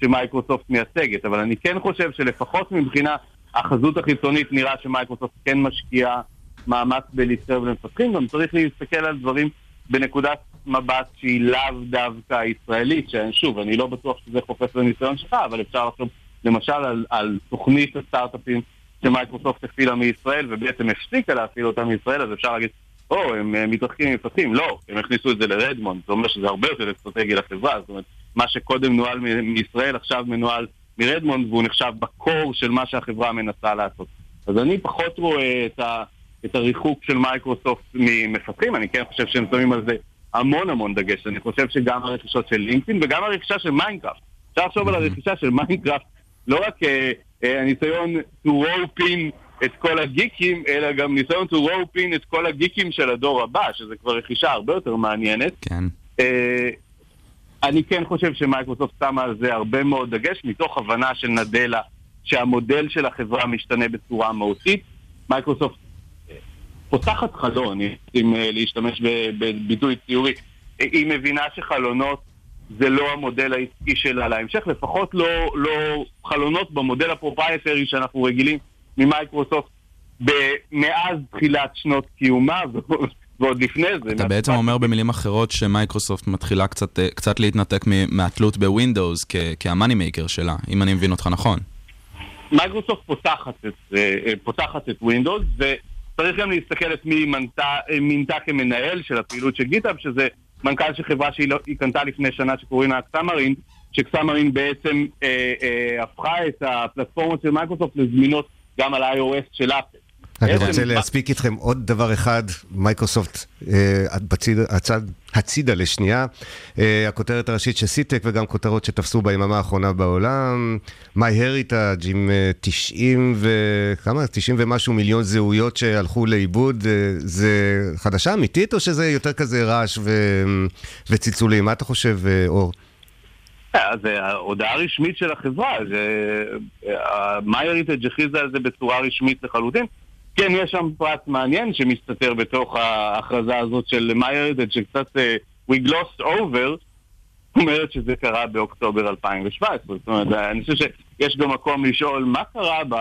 שמייקרוסופט מייצגת. אבל אני כן חושב שלפחות מבחינה החזות החיצונית נראה שמייקרוסופט כן משקיעה מאמץ בלהצטרף למפתחים, גם צריך להסתכל על דברים בנקודת מבט שהיא לאו דווקא ישראלית, ששוב, אני לא בטוח שזה חופף לניסיון שלך, אבל אפשר לחשוב למשל על, על תוכנית הסטארט-אפים שמייקרוסופט הפעילה מישראל ובעצם הפסיקה להפעיל אותה מישראל, אז אפשר להגיד, או, הם, הם מתרחקים ממפתחים, לא, הם הכניסו את זה לרדמונד, זה אומר שזה הרבה יותר אסטרטגי לחברה, זאת אומרת, מה שקודם נוהל מישראל עכשיו מנוהל מרדמונד, והוא נחשב ב core של מה שהחברה מנסה לעשות. אז אני פחות רואה את, ה, את הריחוק של מייקרוסופט ממפתחים, אני כן חושב שהם שמים על זה המון המון דגש. אני חושב שגם הרכישות של לינקדאין וגם הרכישה של מיינקראפט. אפשר לחשוב על הרכישה של מיינקראפט לא רק אה, אה, הניסיון to rope in את כל הגיקים, אלא גם ניסיון to rope in את כל הגיקים של הדור הבא, שזה כבר רכישה הרבה יותר מעניינת. כן. אה, אני כן חושב שמייקרוסופט שמה על זה הרבה מאוד דגש, מתוך הבנה של נדלה שהמודל של החברה משתנה בצורה מהותית. מייקרוסופט אה, פותחת חלון, אם אה, להשתמש בביטוי ציורי. היא מבינה שחלונות זה לא המודל העסקי שלה להמשך, לפחות לא, לא חלונות במודל ה proprietary שאנחנו רגילים ממייקרוסופט מאז תחילת שנות קיומה, ועוד לפני זה. אתה בעצם אומר במילים אחרות שמייקרוסופט מתחילה קצת, אה, קצת להתנתק מהתלות בווינדוס כה money maker שלה, אם אני מבין אותך נכון. מייקרוסופט פותחת את, אה, אה, פותחת את ווינדוס, וצריך גם להסתכל את מי מנתה, מינתה כמנהל של הפעילות של GitHub, שזה מנכ"ל של חברה שהיא לא, קנתה לפני שנה שקוראים לה Xamarin, ש Xamarin בעצם אה, אה, הפכה את הפלטפורמות של מייקרוסופט לזמינות גם על iOS של אפל. אני רוצה להספיק איתכם עוד דבר אחד, מייקרוסופט אה, הצידה לשנייה. אה, הכותרת הראשית של סיטק וגם כותרות שתפסו ביממה האחרונה בעולם. MyHeritage עם 90 ו... כמה? 90 ומשהו מיליון זהויות שהלכו לאיבוד. אה, זה חדשה אמיתית או שזה יותר כזה רעש ו... וצלצולים? מה אתה חושב, אור? זה ההודעה הרשמית של החברה, מיי הריטאג' הכריזה על זה בצורה רשמית לחלוטין. כן, יש שם פרט מעניין שמסתתר בתוך ההכרזה הזאת של מיירדד, שקצת uh, we glossed over, אומרת שזה קרה באוקטובר 2017. זאת אומרת, אני חושב שיש גם מקום לשאול מה קרה ב,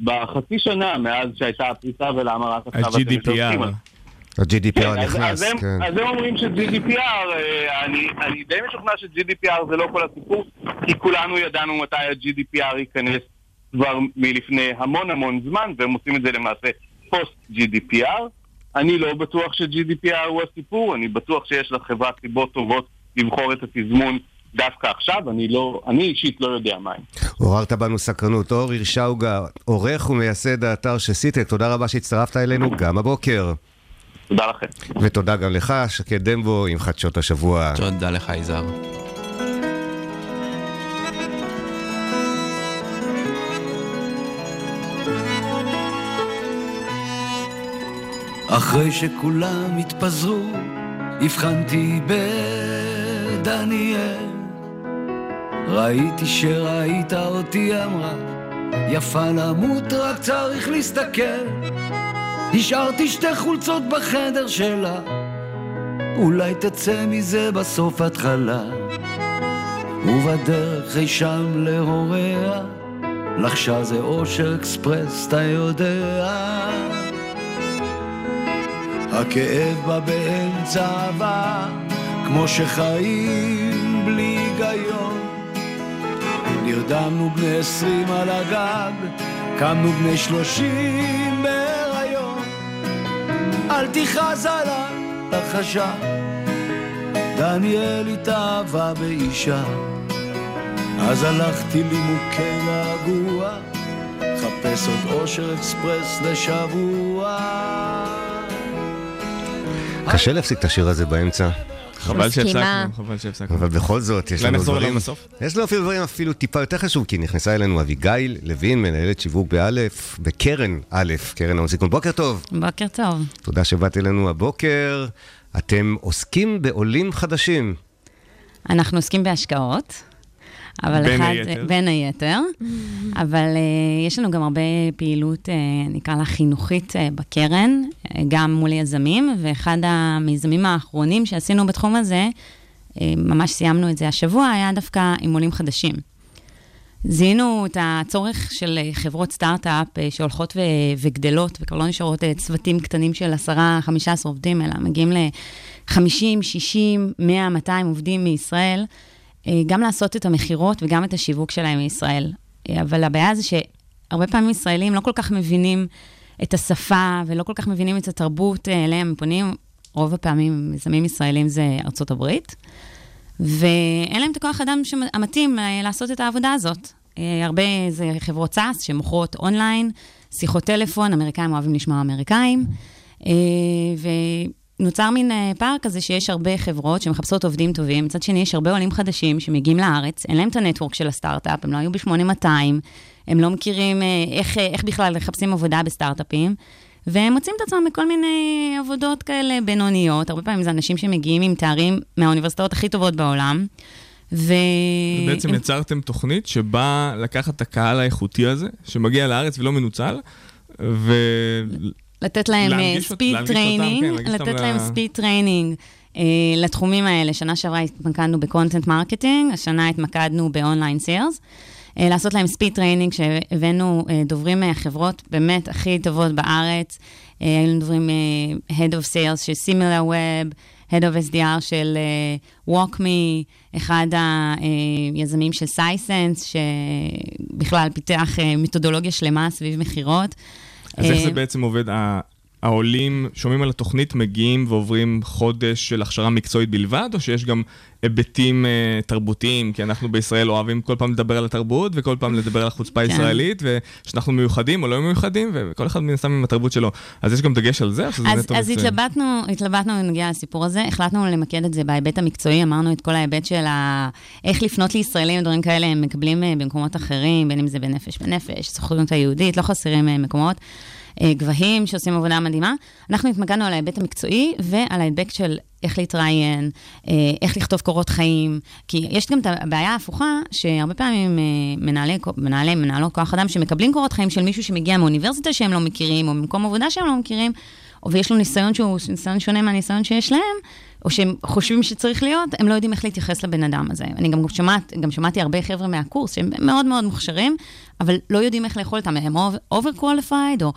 בחצי שנה מאז שהייתה הפריסה ולמה רק עכשיו אתם מתעסקים ה-GDPR נכנס, כן. אז הם אומרים ש-GDPR, אה, אני, אני די משוכנע ש-GDPR זה לא כל הסיפור, כי כולנו ידענו מתי ה-GDPR ייכנס כבר מלפני המון המון זמן, והם עושים את זה למעשה פוסט GDPR. אני לא בטוח ש-GDPR הוא הסיפור, אני בטוח שיש לחברה סיבות טובות לבחור את התזמון דווקא עכשיו, אני לא, אני אישית לא יודע מה הם. עוררת בנו סקרנות. אור הירשאוגה, עורך ומייסד האתר של סיטק, תודה רבה שהצטרפת אלינו גם הבוקר. תודה לכם. ותודה גם לך, שקד דמבו עם חדשות השבוע. תודה לך, יזהר. אחרי שכולם התפזרו, הבחנתי בדניאל. ראיתי שראית אותי אמרה, יפה למות רק צריך להסתכל. השארתי שתי חולצות בחדר שלה, אולי תצא מזה בסוף התחלה. ובדרך אי שם להוריה, לחשה זה אושר אקספרס, אתה יודע. הכאב בא באמצע הבא, כמו שחיים בלי היגיון. נרדמנו בני עשרים על הגג, קמנו בני שלושים בהיריון. אל תכעס עליי, לחשה, דניאל התאהבה באישה. אז הלכתי לי מוכה געגוע, חפש עוד אושר אקספרס לשבוע. קשה להפסיק את השיר הזה באמצע. חבל. שהפסקנו, חבל שהפסקנו. אבל בכל זאת, יש לנו דברים... יש לנו אפילו דברים אפילו טיפה יותר חשוב, כי נכנסה אלינו אביגיל לוין, מנהלת שיווק באלף, בקרן א', קרן ההון סיכון. בוקר טוב. בוקר טוב. תודה שבאת אלינו הבוקר. אתם עוסקים בעולים חדשים. אנחנו עוסקים בהשקעות. אבל בין אחד, היתר. בין היתר, אבל uh, יש לנו גם הרבה פעילות, uh, נקרא לה חינוכית uh, בקרן, uh, גם מול יזמים, ואחד המיזמים האחרונים שעשינו בתחום הזה, uh, ממש סיימנו את זה השבוע, היה דווקא עם עולים חדשים. זיהינו את הצורך של חברות סטארט-אפ שהולכות ו- וגדלות, וכבר לא נשארות צוותים קטנים של 10-15 עובדים, אלא מגיעים ל-50, 60, 100, 200 עובדים מישראל, גם לעשות את המכירות וגם את השיווק שלהם מישראל. אה, אבל הבעיה זה שהרבה פעמים ישראלים לא כל כך מבינים את השפה ולא כל כך מבינים את התרבות אה, אליהם הם פונים. רוב הפעמים מיזמים ישראלים זה ארצות הברית. ואין להם את הכוח אדם המתאים אה, לעשות את העבודה הזאת. אה, הרבה זה חברות SaaS שמוכרות אונליין, שיחות טלפון, אמריקאים אוהבים לשמוע אמריקאים, אה, ונוצר מין אה, פער כזה שיש הרבה חברות שמחפשות עובדים טובים, מצד שני יש הרבה עולים חדשים שמגיעים לארץ, אין להם את הנטוורק של הסטארט-אפ, הם לא היו ב-8200, הם לא מכירים אה, איך, אה, איך בכלל מחפשים עבודה בסטארט-אפים. והם מוצאים את עצמם בכל מיני עבודות כאלה בינוניות. הרבה פעמים זה אנשים שמגיעים עם תארים מהאוניברסיטאות הכי טובות בעולם. ו... בעצם הם- יצרתם תוכנית שבאה לקחת את הקהל האיכותי הזה, שמגיע לארץ ולא מנוצל, ו... לתת להם speed אותם, training, כן, לתת להם speed training לתחומים האלה. שנה שעברה התמקדנו ב content marketing, השנה התמקדנו ב online sales. לעשות להם speed training, שהבאנו אה, דוברים מהחברות באמת הכי טובות בארץ. אה, היו לנו דוברים אה, Head of Sales של SimilarWeb, Head of SDR של אה, WalkMe, אחד היזמים של Sisense, שבכלל פיתח אה, מתודולוגיה שלמה סביב מכירות. אז איך אה, זה בעצם עובד? העולים שומעים על התוכנית, מגיעים ועוברים חודש של הכשרה מקצועית בלבד, או שיש גם היבטים uh, תרבותיים? כי אנחנו בישראל אוהבים כל פעם לדבר על התרבות, וכל פעם לדבר על החוצפה כן. הישראלית, ושאנחנו מיוחדים או לא מיוחדים, וכל אחד מן הסתם עם התרבות שלו. אז יש גם דגש על זה, אז, אז? התלבטנו, התלבטנו בנוגע לסיפור הזה, החלטנו למקד את זה בהיבט המקצועי, אמרנו את כל ההיבט של ה... איך לפנות לישראלים, דברים כאלה הם מקבלים אה, במקומות אחרים, בין אם זה בנפש בנפש, סוכנות היהודית, לא חסרים אה, מקומות. אה, גבהים שעושים עבודה מדהימה. אנחנו התמקדנו על ההיבט המקצועי ועל ההיבט של איך להתראיין, אה, איך לכתוב קורות חיים, כי יש גם את הבעיה ההפוכה, שהרבה פעמים אה, מנהלי, מנהלי, מנהלות כוח אדם שמקבלים קורות חיים של מישהו שמגיע מאוניברסיטה שהם לא מכירים, או ממקום עבודה שהם לא מכירים, ויש לו ניסיון שהוא ניסיון שונה מהניסיון שיש להם, או שהם חושבים שצריך להיות, הם לא יודעים איך להתייחס לבן אדם הזה. אני גם, שומעת, גם שמעתי הרבה חבר'ה מהקורס שהם מאוד מאוד מוכשרים, אבל לא יודעים איך לאכול אותם, הם over qualified או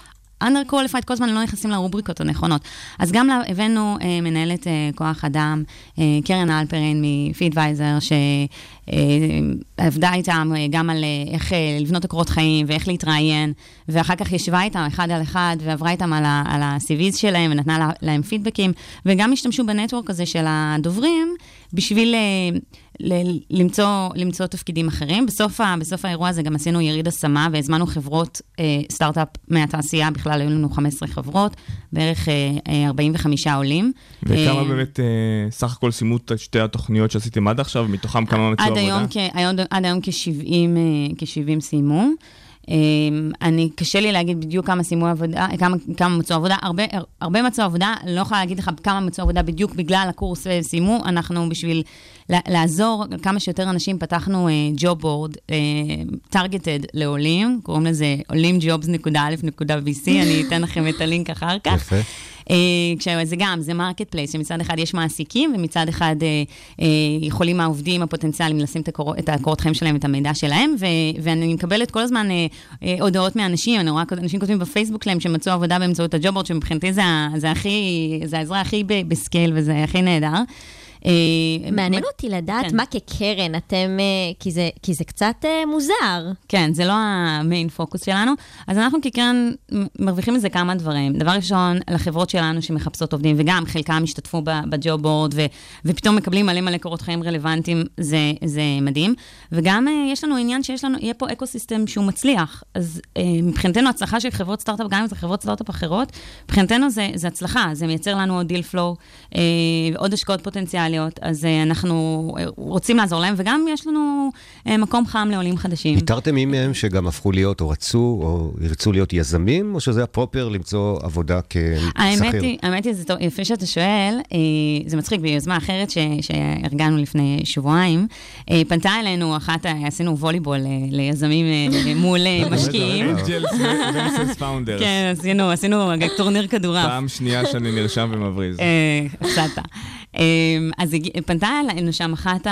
under qualified, כל הזמן לא נכנסים לרובריקות הנכונות. אז גם הבאנו אה, מנהלת אה, כוח אדם, אה, קרן אלפרין מפידוויזר, שעבדה איתם אה, גם על אה, איך אה, לבנות את הקורות חיים ואיך להתראיין, ואחר כך ישבה איתם אחד על אחד ועברה איתם על, ה-CVs שלהם ונתנה לה, להם פידבקים, וגם השתמשו בנטוורק הזה של הדוברים בשביל... אה, ל- למצוא, למצוא תפקידים אחרים. בסוף, ה, בסוף האירוע הזה גם עשינו יריד השמה והזמנו חברות אה, סטארט-אפ מהתעשייה, בכלל היו לנו 15 חברות, בערך אה, אה, 45 עולים. וכמה אה, באמת אה, סך הכל סיימו את שתי התוכניות שעשיתם עד עכשיו, מתוכם כמה מצאו עד? היום, כ, היום, עד היום כ-70 אה, כ-70 סיימו. אה, אני, קשה לי להגיד בדיוק כמה סיימו עבודה, כמה, כמה מצאו עבודה. הרבה, הרבה מצאו עבודה, אני לא יכולה להגיד לך כמה מצאו עבודה בדיוק בגלל הקורס וסיימו. אנחנו בשביל לעזור כמה שיותר אנשים, פתחנו job board, targeted לעולים, קוראים לזה olimjobs.aleph.vc, אני אתן לכם את הלינק אחר כך. יפה. אה, זה גם, זה marketplace, שמצד אחד יש מעסיקים, ומצד אחד אה, אה, יכולים העובדים הפוטנציאליים לשים את, הקור, את הקורות חיים שלהם, את המידע שלהם, ו, ואני מקבלת כל הזמן הודעות מאנשים, אני רואה אנשים כותבים בפייסבוק שלהם שמצאו עבודה באמצעות ה job board, שמבחינתי זה, זה הכי, זה העזרה הכי ב scale וזה הכי נהדר. אה, מעניין אותי לדעת כן. מה כקרן אתם, אה, כי זה, כי זה קצת אה, מוזר. כן, זה לא ה main focus שלנו. אז אנחנו כקרן מרוויחים מזה כמה דברים. דבר ראשון, לחברות שלנו שמחפשות עובדים, וגם חלקם השתתפו ב job board, ו, ופתאום מקבלים מלא מלא קורות חיים רלוונטיים, זה, זה מדהים. וגם יש לנו עניין שיש לנו, יהיה פה ecosystem שהוא מצליח. אז מבחינתנו, הצלחה של חברות סטארט-אפ, גם אם זה חברות סטארט-אפ אחרות, מבחינתנו זה, זה הצלחה, זה מייצר לנו עוד deal flow, עוד השקעות פוטנציאליות. סוציאליות, אז uh, אנחנו uh, רוצים לעזור להם, וגם יש לנו uh, מקום חם לעולים חדשים. איתרתם מי מהם שגם הפכו להיות, או רצו, או ירצו להיות יזמים, או שזה ה proper למצוא עבודה כשכיר? האמת היא, האמת היא, זה טוב, יפה שאתה שואל, uh, זה מצחיק, ביוזמה אחרת ש, שארגנו לפני שבועיים, uh, פנתה אלינו אחת, עשינו volleyball uh, ליזמים uh, מול משקיעים. angels founders. כן, עשינו, עשינו טורניר כדורעף. פעם שנייה שאני נרשם ומבריז. הפסדת. אז פנתה אלינו שם אחת,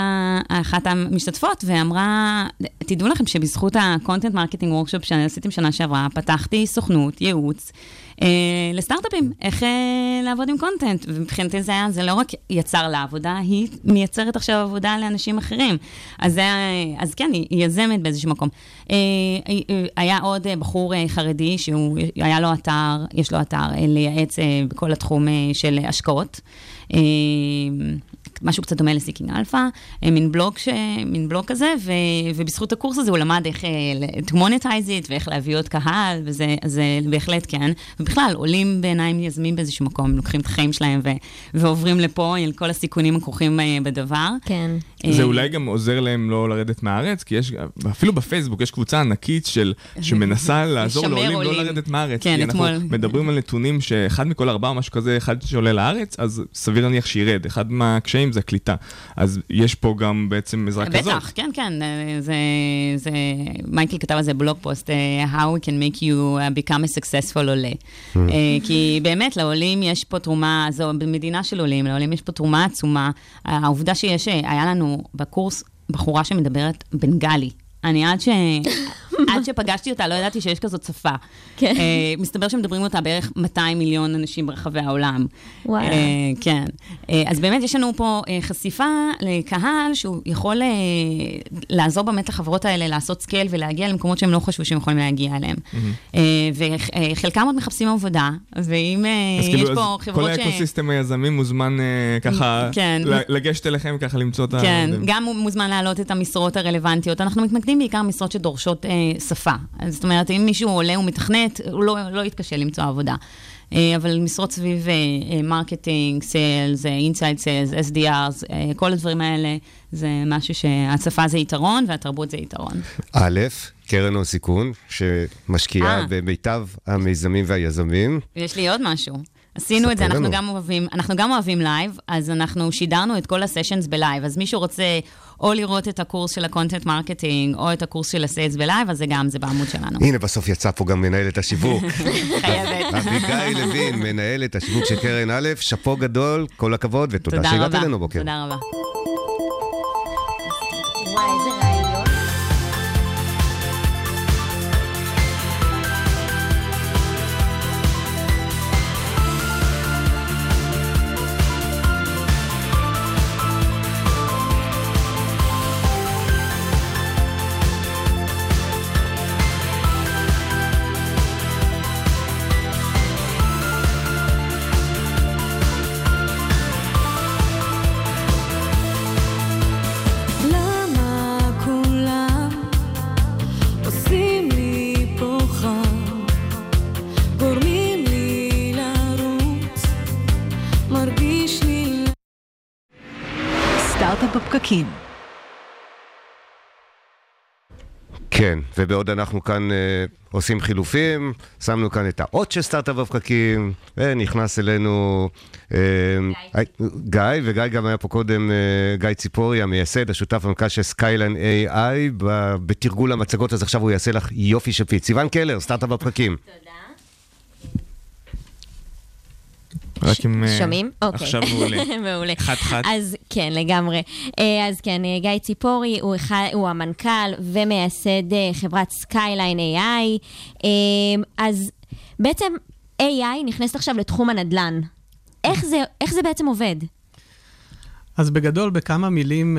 אחת המשתתפות ואמרה, תדעו לכם שבזכות ה-content marketing workshop שעשיתם שנה שעברה, פתחתי סוכנות, ייעוץ. אה, לסטארט-אפים, איך אה, לעבוד עם content. ומבחינתי זה היה, זה לא רק יצר לה עבודה, היא מייצרת עכשיו עבודה לאנשים אחרים. אז, זה, אז כן, היא, יזמת באיזשהו מקום. אה, אה, היה עוד אה, בחור אה, חרדי שהוא, היה לו אתר, יש לו אתר אה, לייעץ אה, בכל התחום אה, של השקעות. אה, משהו קצת דומה ל Seeking Alpha, אה, מין בלוג, ש... מין בלוג כזה, ו... ובזכות הקורס הזה הוא למד איך אה, to monetize it ואיך להביא עוד קהל, וזה זה בהחלט כן. ובכלל, עולים בעיניי הם יזמים באיזשהו מקום, לוקחים את החיים שלהם ו... ועוברים לפה עם כל הסיכונים הכרוכים אה, בדבר. כן. זה אולי גם עוזר להם לא לרדת מהארץ, כי יש, אפילו בפייסבוק יש קבוצה ענקית של, שמנסה לעזור לעולים לא עולים. לא לרדת מהארץ. כן, כי אתמול. אנחנו מדברים על נתונים שאחד מכל ארבעה או משהו כזה, אחד שעולה לארץ, אז סביר להניח שירד. אחד מהקשיים זה הקליטה. אז יש פה גם בעצם עזרה בטח, כזאת. בטח, כן, כן. זה, זה, מייקל כתב על זה בלוג פוסט, uh, How we can make you uh, become a successful עולה. Mm. כי באמת, לעולים יש פה תרומה, זו במדינה של עולים, לעולים יש פה תרומה עצומה. העובדה שיש, היה לנו בקורס בחורה שמדברת בנגלי. אני עד ש... עד שפגשתי אותה, לא ידעתי שיש כזאת שפה. כן. Uh, מסתבר שמדברים אותה בערך 200 מיליון אנשים ברחבי העולם. וואלה. Uh, כן. Uh, אז באמת יש לנו פה uh, חשיפה לקהל שהוא יכול uh, לעזור באמת לחברות האלה לעשות scale ולהגיע למקומות שהם לא חשבו שהם יכולים להגיע אליהם. Mm-hmm. וחלקם עוד מחפשים עבודה, ואם כאילו, יש פה חברות ש... כל ה ecosystem היזמי מוזמן ככה כן. לגשת אליכם, ככה למצוא את ה... כן, גם מוזמן להעלות את המשרות הרלוונטיות. אנחנו מתמקדים בעיקר משרות שדורשות... שפה. זאת אומרת, אם מישהו עולה ומתכנת, הוא לא, לא יתקשה למצוא עבודה. אה, אבל משרות סביב marketing, sales, inside sales, SDRs, כל הדברים האלה, זה משהו שהשפה זה יתרון והתרבות זה יתרון. א', קרן הון סיכון, שמשקיעה אה. במיטב המיזמים והיזמים. יש לי עוד משהו. עשינו את זה, אנחנו גם, אוהבים, אנחנו גם אוהבים live, אז אנחנו שידרנו את כל ה sessions ב live. אז מישהו רוצה או לראות את הקורס של ה content marketing, או את הקורס של ה sales ב live, אז זה גם, זה בעמוד שלנו. הנה, בסוף יצא פה גם מנהלת השיווק. חייבת. אביגיל לוין, מנהלת השיווק של קרן א', שאפו גדול, כל הכבוד, ותודה שהגעת אלינו בוקר. תודה רבה. כן, ובעוד אנחנו כאן uh, עושים חילופים, שמנו כאן את האות של סטארט-אפ בפקקים, ונכנס אלינו uh, גיא. גיא, וגיא גם היה פה קודם, uh, גיא ציפורי, המייסד, השותף המנכ"ל של Skyline AI, בתרגול המצגות, אז עכשיו הוא יעשה לך יופי של pitch. סיוון קלר, סטארט-אפ בפקקים. תודה. רק אם... אה, שומעים? אוקיי. עכשיו מעולה. מעולה. חד-חד. אז כן, לגמרי. אה, אז כן, אה, גיא ציפורי הוא, אחד, הוא המנכ"ל ומייסד חברת Skyline AI. אז בעצם AI נכנסת עכשיו לתחום הנדל"ן. איך זה, איך זה בעצם עובד? אז בגדול, בכמה מילים,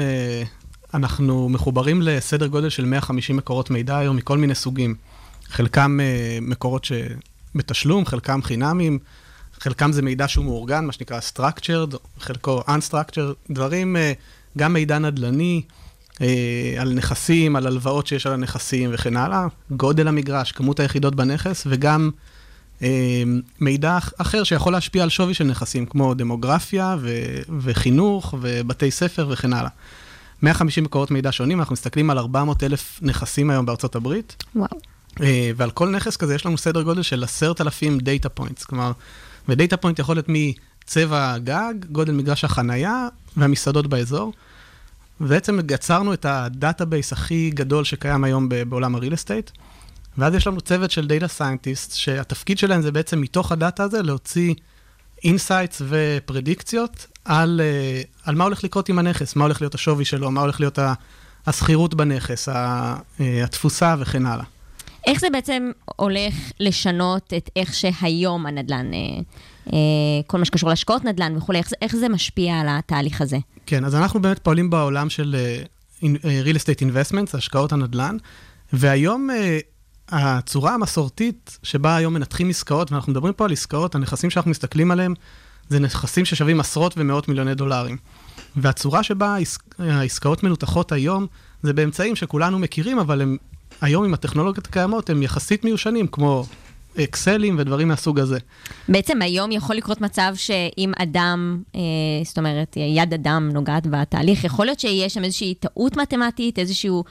אנחנו מחוברים לסדר גודל של 150 מקורות מידע היום מכל מיני סוגים. חלקם מקורות שבתשלום, חלקם חינמים. חלקם זה מידע שהוא מאורגן, מה שנקרא structured, חלקו unstructured, דברים, אה, גם מידע נדל"ני, אה, על נכסים, על הלוואות שיש על הנכסים וכן הלאה, גודל המגרש, כמות היחידות בנכס, וגם אה, מידע אחר שיכול להשפיע על שווי של נכסים, כמו דמוגרפיה ו- וחינוך ובתי ספר וכן הלאה. 150 מקורות מידע שונים, אנחנו מסתכלים על 400 אלף נכסים היום בארצות הברית. וואו. ועל כל נכס כזה יש לנו סדר גודל של 10,000 data points, כלומר... ו data point יכול להיות מצבע הגג, גודל מגרש החנייה והמסעדות באזור. ובעצם יצרנו את ה database הכי גדול שקיים היום בעולם ה real estate. ואז יש לנו צוות של data scientist, שהתפקיד שלהם זה בעצם מתוך ה data הזה להוציא insights ופרדיקציות על, אה, על מה הולך לקרות עם הנכס, מה הולך להיות השווי שלו, מה הולך להיות השכירות בנכס, אה, התפוסה וכן הלאה. איך זה בעצם הולך לשנות את איך שהיום הנדל"ן, אה, אה, כל מה שקשור להשקעות נדל"ן וכולי, איך, איך זה משפיע על התהליך הזה? כן, אז אנחנו באמת פועלים בעולם של uh, real estate investments, השקעות הנדל"ן, והיום הצורה המסורתית שבה היום מנתחים עסקאות, ואנחנו מדברים פה על עסקאות, הנכסים שאנחנו מסתכלים עליהם, זה נכסים ששווים עשרות ומאות מיליוני דולרים. והצורה שבה העסקאות מנותחות היום, זה באמצעים שכולנו מכירים, אבל הם היום עם הטכנולוגיות הקיימות הם יחסית מיושנים, כמו אקסלים ודברים מהסוג הזה. בעצם היום יכול לקרות מצב שאם אדם, אה, זאת אומרת, יד אדם נוגעת בתהליך, יכול להיות שיהיה שם איזושהי טעות מתמטית, איזשהו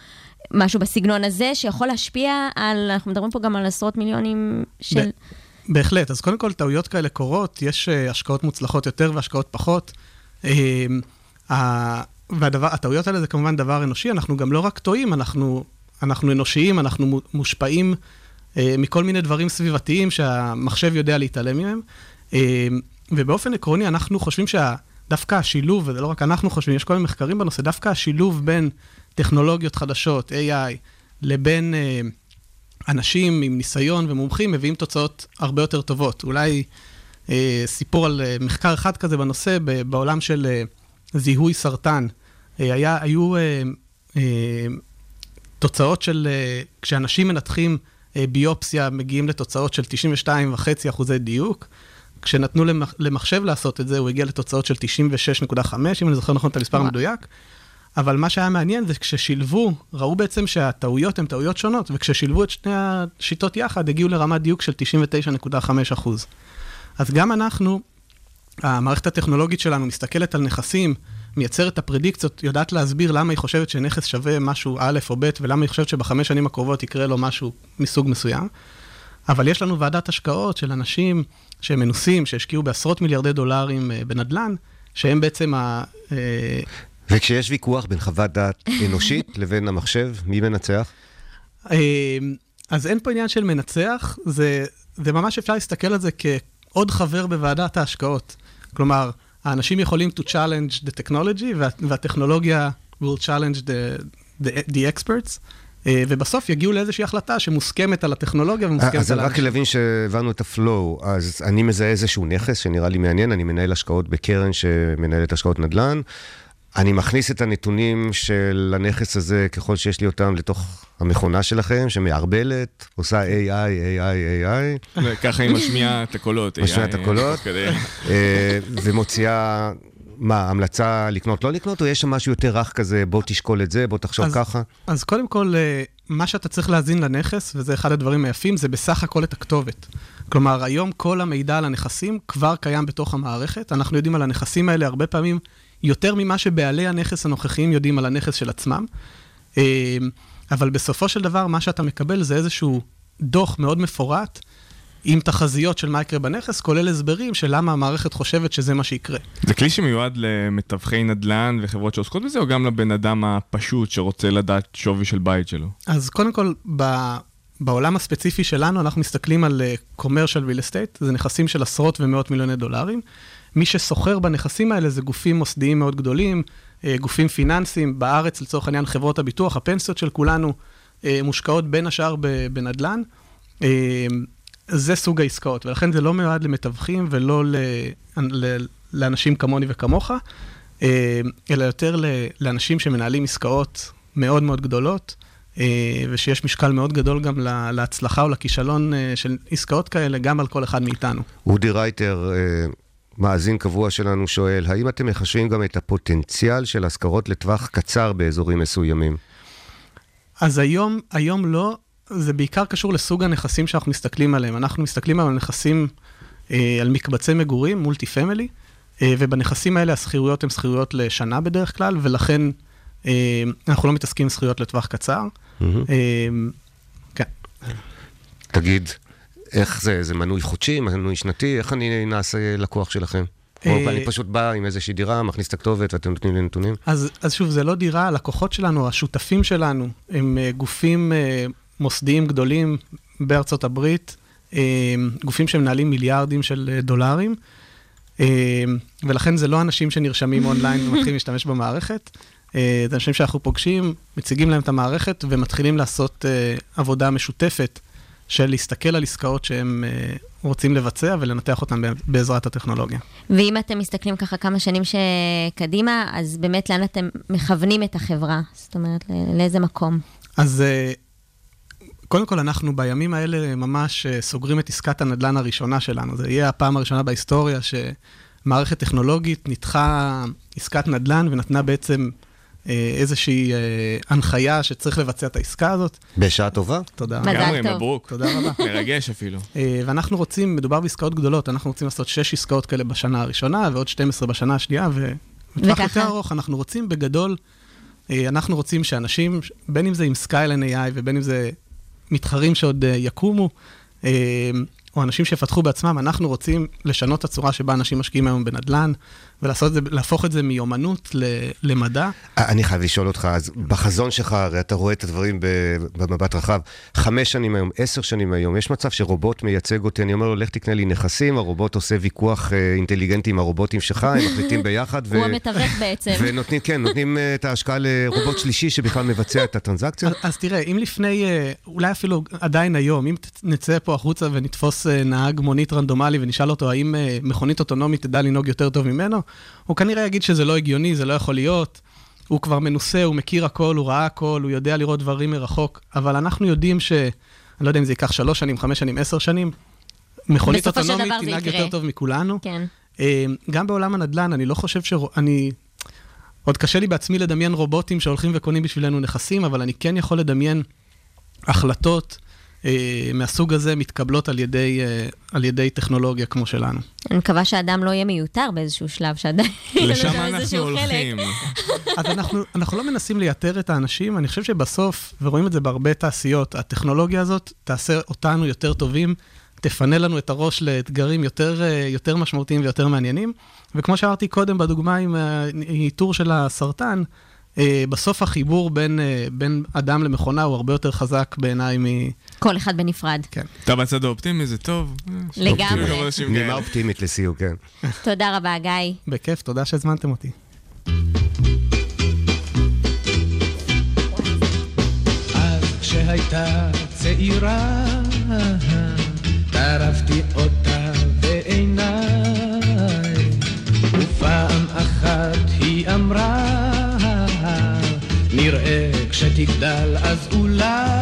משהו בסגנון הזה, שיכול להשפיע על, אנחנו מדברים פה גם על עשרות מיליונים של... בהחלט, אז קודם כל טעויות כאלה קורות, יש uh, השקעות מוצלחות יותר והשקעות פחות. Uh, והטעויות האלה זה כמובן דבר אנושי, אנחנו גם לא רק טועים, אנחנו אנחנו אנושיים, אנחנו מושפעים אה, מכל מיני דברים סביבתיים שהמחשב יודע להתעלם מהם. אה, ובאופן עקרוני, אנחנו חושבים שדווקא השילוב, וזה לא רק אנחנו חושבים, יש כל מיני מחקרים בנושא, דווקא השילוב בין טכנולוגיות חדשות, AI, לבין אה, אנשים עם ניסיון ומומחים, מביאים תוצאות הרבה יותר טובות. אולי אה, סיפור על אה, מחקר אחד כזה בנושא, בעולם של אה, זיהוי סרטן. אה, היה, היו... אה, אה, תוצאות של, אה, כשאנשים מנתחים אה, ביופסיה, מגיעים לתוצאות של 92.5 אחוזי דיוק. כשנתנו למחשב לעשות את זה, הוא הגיע לתוצאות של 96.5, אם אני זוכר נכון את המספר המדויק. אבל מה שהיה מעניין זה כששילבו, ראו בעצם שהטעויות הן טעויות שונות, וכששילבו את שני השיטות יחד, הגיעו לרמת דיוק של 99.5 אחוז. אז גם אנחנו, המערכת הטכנולוגית שלנו מסתכלת על נכסים מייצרת את הפרדיקציות, יודעת להסביר למה היא חושבת שנכס שווה משהו א' או ב', ולמה היא חושבת שבחמש שנים הקרובות יקרה לו משהו מסוג מסוים. אבל יש לנו ועדת השקעות של אנשים שהם מנוסים, שהשקיעו בעשרות מיליארדי דולרים אה, בנדל"ן, שהם בעצם ה... אה, וכשיש ויכוח בין חוות דעת אנושית לבין המחשב, מי מנצח? אה, אז אין פה עניין של מנצח, זה, זה ממש אפשר להסתכל על זה כעוד חבר בוועדת ההשקעות. כלומר, האנשים יכולים to challenge the technology, וה, והטכנולוגיה will challenge the, the, the experts. אה, ובסוף יגיעו לאיזושהי החלטה שמוסכמת על הטכנולוגיה ומוסכמת על... אז רק להבין שהבנו את הפלואו, אז אני מזהה איזשהו נכס שנראה לי מעניין, אני מנהל השקעות בקרן שמנהלת השקעות נדל"ן. אני מכניס את הנתונים של הנכס הזה, ככל שיש לי אותם, לתוך המכונה שלכם, שמערבלת, עושה AI, AI, AI. ככה היא משמיעה את הקולות. משמיעה את הקולות, אה, ומוציאה... מה, המלצה לקנות, לא לקנות, או יש שם משהו יותר רך כזה, בוא תשקול את זה, בוא תחשוב אז, ככה? אז קודם כל, אה, מה שאתה צריך להזין לנכס, וזה אחד הדברים היפים, זה בסך הכל את הכתובת. כלומר, היום כל המידע על הנכסים כבר קיים בתוך המערכת. אנחנו יודעים על הנכסים האלה הרבה פעמים יותר ממה שבעלי הנכס הנוכחיים יודעים על הנכס של עצמם. אה, אבל בסופו של דבר, מה שאתה מקבל זה איזשהו דוח מאוד מפורט, עם תחזיות של מה יקרה בנכס, כולל הסברים של למה המערכת חושבת שזה מה שיקרה. זה כלי שמיועד למתווכי נדל"ן וחברות שעוסקות בזה, או גם לבן אדם הפשוט שרוצה לדעת שווי של בית שלו? אז קודם כל, ב... בעולם הספציפי שלנו, אנחנו מסתכלים על uh, commercial real estate, זה נכסים של עשרות ומאות מיליוני דולרים. מי שסוחר בנכסים האלה זה גופים מוסדיים מאוד גדולים, uh, גופים פיננסיים, בארץ לצורך העניין חברות הביטוח, הפנסיות של כולנו uh, מושקעות בין השאר בנדל"ן. Uh, זה סוג העסקאות, ולכן זה לא מיועד למתווכים ולא לאנשים כמוני וכמוך, אלא יותר לאנשים שמנהלים עסקאות מאוד מאוד גדולות. אה, ושיש משקל מאוד גדול גם להצלחה או לכישלון אה, של עסקאות כאלה, גם על כל אחד מאיתנו. אודי רייטר, אה, מאזין קבוע שלנו, שואל, האם אתם מחשבים גם את הפוטנציאל של השכרות לטווח קצר באזורים מסוימים? אז היום, היום לא, זה בעיקר קשור לסוג הנכסים שאנחנו מסתכלים עליהם. אנחנו מסתכלים על נכסים, על מקבצי מגורים, מולטי פמילי, ובנכסים האלה השכירויות הן שכירויות לשנה בדרך כלל, ולכן אנחנו לא מתעסקים עם זכויות לטווח קצר. אמ, כן. תגיד, איך זה? זה מנוי חודשי, מנוי שנתי? איך אני נעשה לקוח שלכם? או אה, אני פשוט בא עם איזושהי דירה, מכניס את הכתובת ואתם נותנים לי נתונים? אז, אז שוב, זה לא דירה, הלקוחות שלנו, השותפים שלנו, הם אה, גופים אה, מוסדיים גדולים בארצות הברית, גופים שמנהלים מיליארדים של דולרים, ולכן זה לא אנשים שנרשמים אונליין ומתחילים להשתמש במערכת. את האנשים שאנחנו פוגשים, מציגים להם את המערכת ומתחילים לעשות עבודה משותפת של להסתכל על עסקאות שהם uh, רוצים לבצע ולנתח אותן בעזרת הטכנולוגיה. ואם אתם מסתכלים ככה כמה שנים שקדימה, אז באמת לאן אתם מכוונים את החברה? זאת אומרת, לאיזה מקום? אז uh, קודם כל, אנחנו בימים האלה ממש סוגרים את עסקת הנדל"ן הראשונה שלנו. זה יהיה הפעם הראשונה בהיסטוריה שמערכת טכנולוגית ניתחה עסקת נדל"ן ונתנה בעצם אה, איזושהי אה, הנחיה שצריך לבצע את העסקה הזאת. בשעה טובה. תודה. מזל טוב. מברוק. תודה רבה. מרגש אפילו. אה, ואנחנו רוצים, מדובר בעסקאות גדולות, אנחנו רוצים לעשות 6 עסקאות כאלה בשנה הראשונה, ועוד 12 בשנה השנייה, ובטווח יותר ארוך אנחנו רוצים בגדול, אנחנו רוצים שאנשים, בין אם זה עם Skyline AI ובין אם זה מתחרים שעוד יקומו, או אנשים שיפתחו בעצמם, אנחנו רוצים לשנות את הצורה שבה אנשים משקיעים היום בנדל"ן, ולעשות את זה, את זה מיומנות למדע. אני חייב לשאול אותך, אז בחזון שלך, הרי אתה רואה את הדברים במבט רחב, חמש שנים היום, עשר שנים היום, יש מצב שרובוט מייצג אותי, אני אומר לו, לך תקנה לי נכסים, הרובוט עושה ויכוח אה, אינטליגנטי עם הרובוטים שלך, הם מחליטים ביחד. ו... הוא המתווך בעצם. ונותנים, כן, נותנים אה, את ההשקעה לרובוט שלישי שבכלל מבצע את הטרנזקציה. אז, אז תראה, אם לפני, אה, אולי אפילו עדיין היום, אם נצא פה החוצה ונתפוס נהג מונית רנדומלי ונשאל אותו האם מכונית אוטונומית תדע לנהוג יותר טוב ממנו, הוא כנראה יגיד שזה לא הגיוני, זה לא יכול להיות. הוא כבר מנוסה, הוא מכיר הכל, הוא ראה הכל, הוא יודע לראות דברים מרחוק, אבל אנחנו יודעים ש... אני לא יודע אם זה ייקח שלוש שנים, חמש שנים, עשר שנים. מכונית אוטונומית תנהג יותר טוב מכולנו. כן. אה, גם בעולם הנדל"ן, אני לא חושב ש... אני... עוד קשה לי בעצמי לדמיין רובוטים שהולכים וקונים בשבילנו נכסים, אבל אני כן יכול לדמיין החלטות אה, מהסוג הזה מתקבלות על ידי, אה, על ידי טכנולוגיה כמו שלנו. אני מקווה שאדם לא יהיה מיותר באיזשהו שלב, שעדיין לשם אנחנו הולכים. אז אנחנו, אנחנו לא מנסים לייתר את האנשים, אני חושב שבסוף, ורואים את זה בהרבה תעשיות, הטכנולוגיה הזאת תעשה אותנו יותר טובים, תפנה לנו את הראש לאתגרים יותר, אה, יותר משמעותיים ויותר מעניינים. וכמו שאמרתי קודם בדוגמה עם האיתור של הסרטן, אה, בסוף החיבור בין, אה, בין אדם למכונה הוא הרבה יותר חזק בעיניי מ... כל אחד בנפרד. כן. אתה בצד האופטימי, זה טוב. לגמרי. נימה אופטימית לסיום, כן. תודה רבה, גיא. בכיף, תודה שהזמנתם אותי. כשהייתה צעירה, טרפתי אותה בעיניי, ופעם אחת היא אמרה נראה כשתגדל אז אולי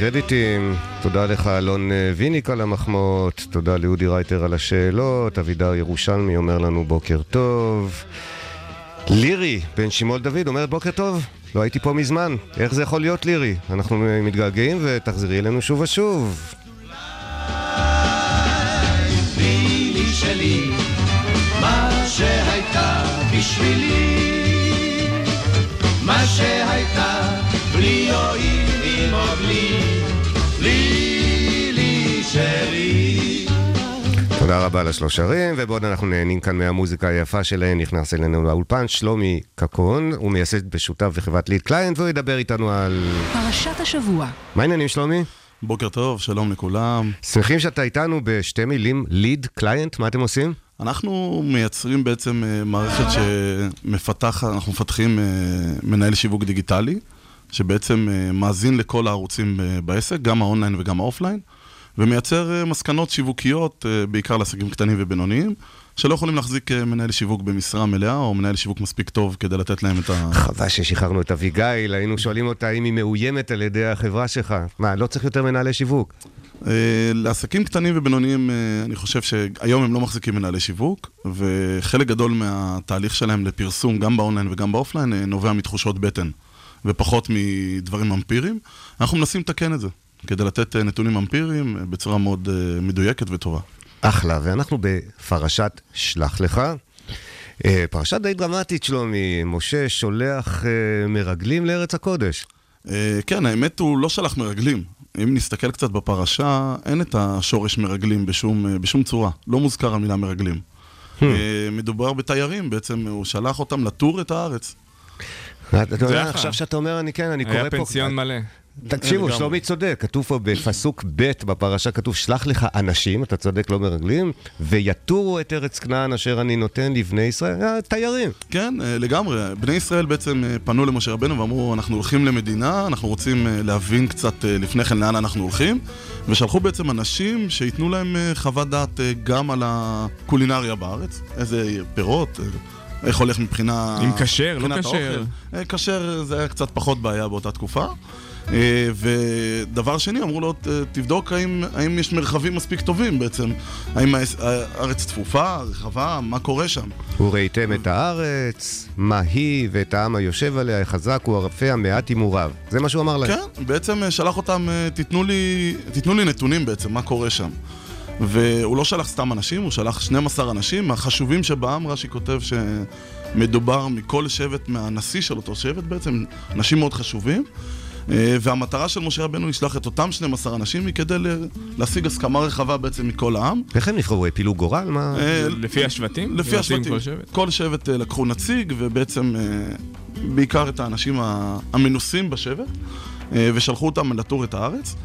אה, קרדיטים, תודה לך אלון אה, ויניק על המחמאות, תודה לאודי רייטר על השאלות, אבידר ירושלמי אומר לנו בוקר טוב. לירי, בן שמעון דוד, אומרת בוקר טוב, לא הייתי פה מזמן, איך זה יכול להיות לירי? אנחנו אה, מתגעגעים ותחזרי אלינו שוב ושוב. שלי, בשבילי, מה שהייתה בלי יועיל תודה רבה לשלוש ערים, ובעוד אנחנו נהנים כאן מהמוזיקה היפה שלהן, נכנס אלינו לאולפן שלומי קקון, הוא מייסד בשותף בחברת Lead Client, והוא ידבר איתנו על... פרשת השבוע. מה העניינים שלומי? בוקר טוב, שלום לכולם. שמחים שאתה איתנו בשתי מילים, Lead Client, מה אתם עושים? אנחנו מייצרים בעצם אה, מערכת שמפתחת, אנחנו מפתחים אה, מנהל שיווק דיגיטלי, שבעצם אה, מאזין לכל הערוצים בעסק, גם האונליין וגם האופליין, ומייצר אה, מסקנות שיווקיות, אה, בעיקר לעסקים קטנים ובינוניים, שלא יכולים להחזיק אה, מנהל שיווק במשרה מלאה, או מנהל שיווק מספיק טוב כדי לתת להם את ה... חבל ששחררנו את אביגיל, היינו שואלים אותה אם היא מאוימת על ידי החברה שלך. מה, לא צריך יותר מנהלי שיווק? לעסקים קטנים ובינוניים, אני חושב שהיום הם לא מחזיקים מנהלי שיווק, וחלק גדול מהתהליך שלהם לפרסום, גם באונליין וגם באופליין, נובע מתחושות בטן, ופחות מדברים אמפיריים. אנחנו מנסים לתקן את זה, כדי לתת אה, נתונים אמפיריים אה, בצורה מאוד אה, מדויקת וטובה. אחלה, ואנחנו בפרשת שלח לך. פרשה די דרמטית, שלומי. משה שולח מרגלים לארץ הקודש. כן, האמת הוא לא שלח מרגלים. אם נסתכל קצת בפרשה, אין את השורש מרגלים בשום, בשום צורה. לא מוזכר המילה מרגלים. Hmm. מדובר בתיירים, בעצם הוא שלח אותם לטור את הארץ. אתה יודע, עכשיו שאתה אומר, אני כן, אני קורא פה... היה פנסיון מלא. תקשיבו. שלומי צודק, כתוב פה בפסוק ב' בפרשה, כתוב שלח לך אנשים, אתה צודק, לא מרגלים, ויתורו את ארץ כנען אשר אני נותן לבני ישראל, אה, תיירים. כן, אה, לגמרי. בני ישראל בעצם אה, פנו למשה רבנו ואמרו, אנחנו הולכים למדינה, אנחנו רוצים להבין קצת לפני כן לאן אנחנו הולכים, ושלחו בעצם אנשים שייתנו להם חוות דעת גם על הקולינריה בארץ, איזה פירות, איך הולך מבחינה... אם כשר, לא כשר. כשר זה היה קצת פחות בעיה באותה תקופה. אה, ודבר שני, אמרו לו, "ת- תבדוק האם, האם יש מרחבים מספיק טובים בעצם. האם הארץ צפופה, רחבה, מה קורה שם. וראיתם את הארץ, מה היא ואת העם היושב עליה, חזק הוא הרפה המעט הימוריו. זה מה שהוא אמר להם. כן, בעצם אה, שלח אותם, אה, תיתנו לי, תיתנו לי נתונים בעצם, מה קורה שם. והוא לא שלח סתם אנשים, הוא שלח 12 אנשים, החשובים שבעם, רש"י כותב שמדובר מכל שבט, מהנשיא של אותו שבט בעצם, אנשים מאוד חשובים. אה, והמטרה של משה רבנו לשלוח את אותם 12 אנשים היא כדי להשיג הסכמה רחבה בעצם מכל העם. איך הם נבחרו? הפילו גורל? מה? אה, לפי השבטים? לפי השבטים. כל שבט? כל שבט אה, לקחו נציג, ובעצם בעיקר את האנשים המנוסים בשבט, ושלחו אותם לטור את הארץ.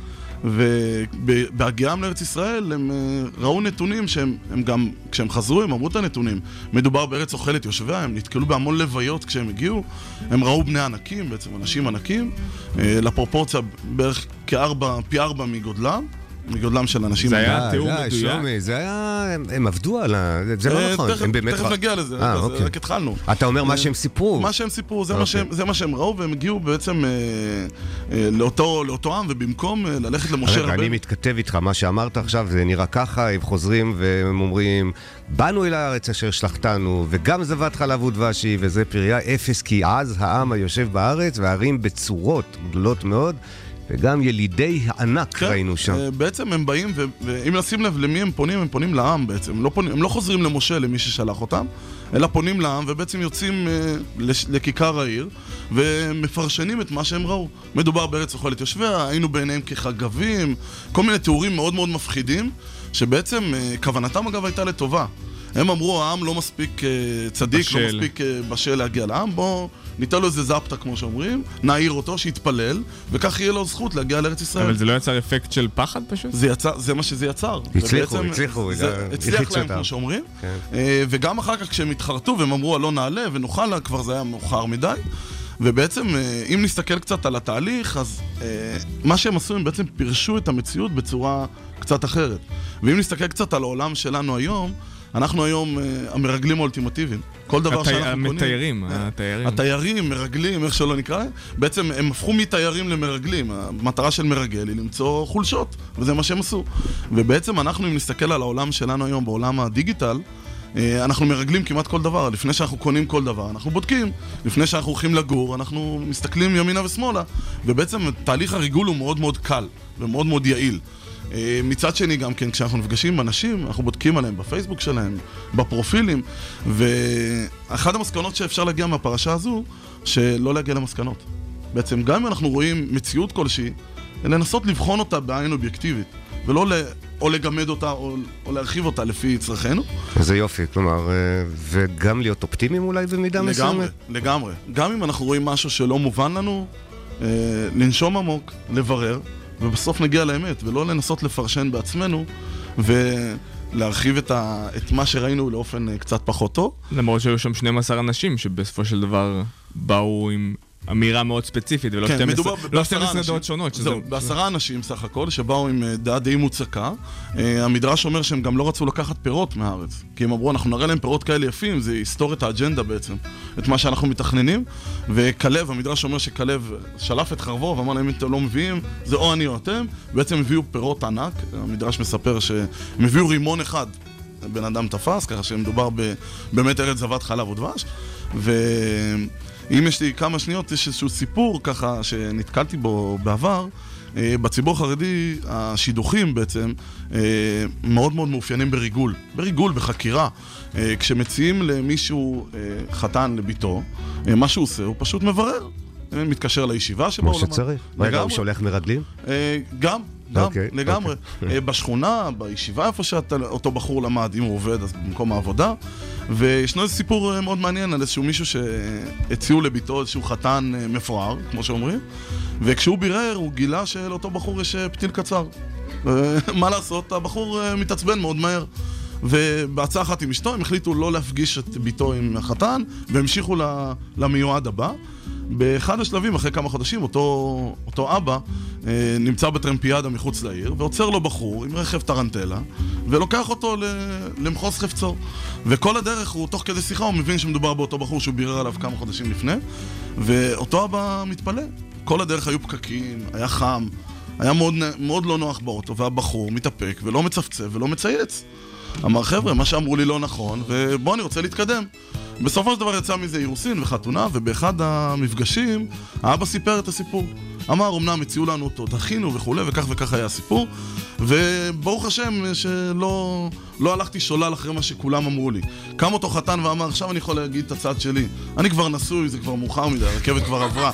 ובהגיעם לארץ ישראל הם אה, ראו נתונים שהם הם גם, כשהם חזרו הם אמרו את הנתונים. מדובר בארץ אוכלת יושביה, הם נתקלו בהמון לוויות כשהם הגיעו. הם ראו בני ענקים, בעצם אנשים ענקים, אה, לפרופורציה בערך כארבע, פי ארבע מגודלם. מגודלם של אנשים. זה היה די, תיאור מדויק? שלומי, זה היה... הם- עבדו על ה... זה לא אה, נכון. הם באמת... תכף נגיע לזה, אה, אוקיי. רק התחלנו. אתה אומר מה אה, שהם סיפרו. מה שהם סיפרו, זה, מה, אוקיי. שהם, ראו, והם הגיעו בעצם אה, אה, לאותו, עם, ובמקום אה, ללכת למשה רגע, אני רבנו... מתכתב איתך, מה שאמרת עכשיו זה נראה ככה, הם חוזרים והם אומרים, באנו אל הארץ אשר שלחתנו, וגם זבת חלב ודבש היא, וזה פריה אפס, כי עז העם היושב בארץ, והערים בצורות גדולות מאוד, וגם ילידי ענק ראינו שם. אה, בעצם הם באים, ו- ואם לשים לב למי הם פונים, הם פונים לעם בעצם. הם לא, פונים, הם לא חוזרים למשה, למי ששלח אותם, אלא פונים לעם, ובעצם יוצאים אה, לש- לכיכר העיר, ומפרשנים את מה שהם ראו. מדובר בארץ אוכלת יושביה, היינו בעיניהם כחגבים, כל מיני תיאורים מאוד מאוד מפחידים, שבעצם אה, כוונתם אגב הייתה לטובה. הם אמרו, העם לא מספיק אה, צדיק, בשל. לא מספיק אה, בשל להגיע לעם, בואו ניתן לו איזה זפטה, כמו שאומרים, נעיר אותו, שיתפלל, וכך יהיה לו זכות להגיע לארץ ישראל. אבל זה לא יצר אפקט של פחד פשוט? זה, יצא, זה מה שזה יצר. הצליחו, ובעצם הצליחו, זה זה הצליח להם, אותם. כמו שאומרים. כן. אה, וגם אחר כך כשהם התחרטו והם אמרו, לא נעלה ונאכל, כבר זה היה מאוחר מדי. ובעצם, אה, אם נסתכל קצת על התהליך, אז אה, מה שהם עשו, הם בעצם פירשו את המציאות בצורה קצת אחרת. ואם נסתכל קצת על העולם שלנו היום, אנחנו היום אה, המרגלים האולטימטיביים. כל דבר התי- שאנחנו קונים... המתיירים, אה, התיירים. התיירים, מרגלים, איך שלא נקרא להם, בעצם הם הפכו מתיירים למרגלים. המטרה של מרגל היא למצוא חולשות, וזה מה שהם עשו. ובעצם אנחנו, אם נסתכל על העולם שלנו היום, בעולם הדיגיטל, אה, אנחנו מרגלים כמעט כל דבר. לפני שאנחנו קונים כל דבר, אנחנו בודקים. לפני שאנחנו הולכים לגור, אנחנו מסתכלים ימינה ושמאלה. ובעצם תהליך הריגול הוא מאוד מאוד קל ומאוד מאוד יעיל. אה, מצד שני, גם כן, כשאנחנו נפגשים עם אנשים, אנחנו בודקים עליהם בפייסבוק שלהם, בפרופילים, ואחת המסקנות שאפשר להגיע מהפרשה הזו, שלא להגיע למסקנות. בעצם, גם אם אנחנו רואים מציאות כלשהי, לנסות לבחון אותה בעין אובייקטיבית, ולא ל... או לגמד אותה, או, או להרחיב אותה לפי צרכינו. איזה יופי, כלומר, אה, וגם להיות אופטימיים אולי במידה לגמרי, מסוימת? לגמרי. גם אם אנחנו רואים משהו שלא מובן לנו, אה, לנשום עמוק, לברר, ובסוף נגיע לאמת, ולא לנסות לפרשן בעצמנו, ולהרחיב את, ה, את מה שראינו לאופן אה, קצת פחות טוב. למרות שהיו שם 12 אנשים שבסופו של דבר באו עם אמירה מאוד ספציפית, ולא כן, 12 מדובר לא בעשרה 12 אנשים. דעות שונות. שזה- זהו, בעשרה אנשים סך הכל, שבאו עם אה, דעה די מוצקה. אה, המדרש אומר שהם גם לא רצו לקחת פירות מהארץ. כי הם אמרו, אנחנו נראה להם פירות כאלה יפים, זה יסתור את האג'נדה בעצם, את מה שאנחנו מתכננים. וכלב, המדרש אומר שכלב שלף את חרבו ואמר להם, אם אתם לא מביאים, זה או אני או אתם. בעצם הביאו פירות ענק. המדרש מספר שהם הביאו רימון אחד. בן אדם תפס, ככה שמדובר ב- באמת ארץ זבת חלב ודבש. ואם יש לי כמה שניות, יש איזשהו סיפור ככה שנתקלתי בו בעבר. אה, בציבור החרדי השידוכים בעצם אה, מאוד מאוד מאופיינים בריגול. בריגול, בחקירה. אה, כשמציעים למישהו חתן לביתו, מה שהוא עושה, הוא פשוט מברר. מתקשר לישיבה שבו כמו למד. שצריך. רגע, הוא. שולח מרגלים? גם, גם, אוקיי, לגמרי. אוקיי. אה, בשכונה, בישיבה איפה שאותו בחור למד, אם הוא עובד, אז במקום העבודה. וישנו איזה סיפור אה, מאוד מעניין על איזשהו מישהו שהציעו לביתו איזשהו חתן אה, מפואר, כמו שאומרים, וכשהוא בירר, הוא גילה שלאותו בחור יש פתיל קצר. מה לעשות, הבחור מתעצבן מאוד מהר. ובעצה אחת עם אשתו הם החליטו לא להפגיש את ביתו עם החתן והמשיכו למיועד הבא. באחד השלבים, אחרי כמה חודשים, אותו, אותו אבא אה, נמצא בטרמפיאדה מחוץ לעיר ועוצר לו בחור עם רכב טרנטלה ולוקח אותו ל- למחוז חפצו. וכל הדרך הוא, תוך כדי שיחה, הוא מבין שמדובר באותו בחור שהוא בירר עליו כמה חודשים לפני ואותו אבא מתפלא. כל הדרך היו פקקים, היה חם, היה מאוד, מאוד לא נוח באוטו והבחור מתאפק ולא מצפצף ולא מצייץ. אמר, חבר'ה, מה שאמרו לי לא נכון, ובוא, אני רוצה להתקדם. בסופו של דבר יצא מזה אירוסין וחתונה, ובאחד המפגשים, האבא סיפר את הסיפור. אמר, אמנם הציעו לנו אותו, דחינו וכולי, וכך וכך היה הסיפור. וברוך השם שלא לא הלכתי שולל אחרי מה שכולם אמרו לי. קם אותו חתן ואמר, עכשיו אני יכול להגיד את הצד שלי. אני כבר נשוי, זה כבר מאוחר מדי, הרכבת כבר עברה.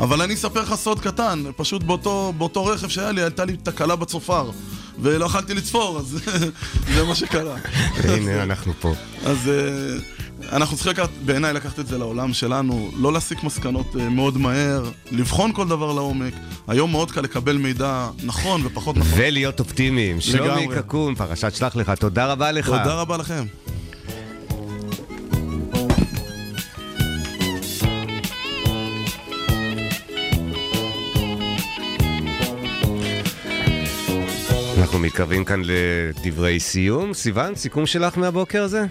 אבל אני אספר לך סוד קטן, פשוט באותו, באותו רכב שהיה לי, הייתה לי תקלה בצופר. ולא יכלתי לצפור, אז זה מה שקרה. הנה, אנחנו פה. אז אה, אנחנו צריכים לקחת, בעיניי לקחת את זה לעולם שלנו, לא להסיק מסקנות אה, מאוד מהר, לבחון כל דבר לעומק. היום מאוד קל לקבל מידע נכון ופחות נכון. ולהיות אופטימיים. שלומי. קקון, פרשת שלח לך, תודה רבה לך. תודה רבה לכם. אנחנו מתקרבים כאן לדברי סיום. סיוון, סיכום שלך מהבוקר הזה?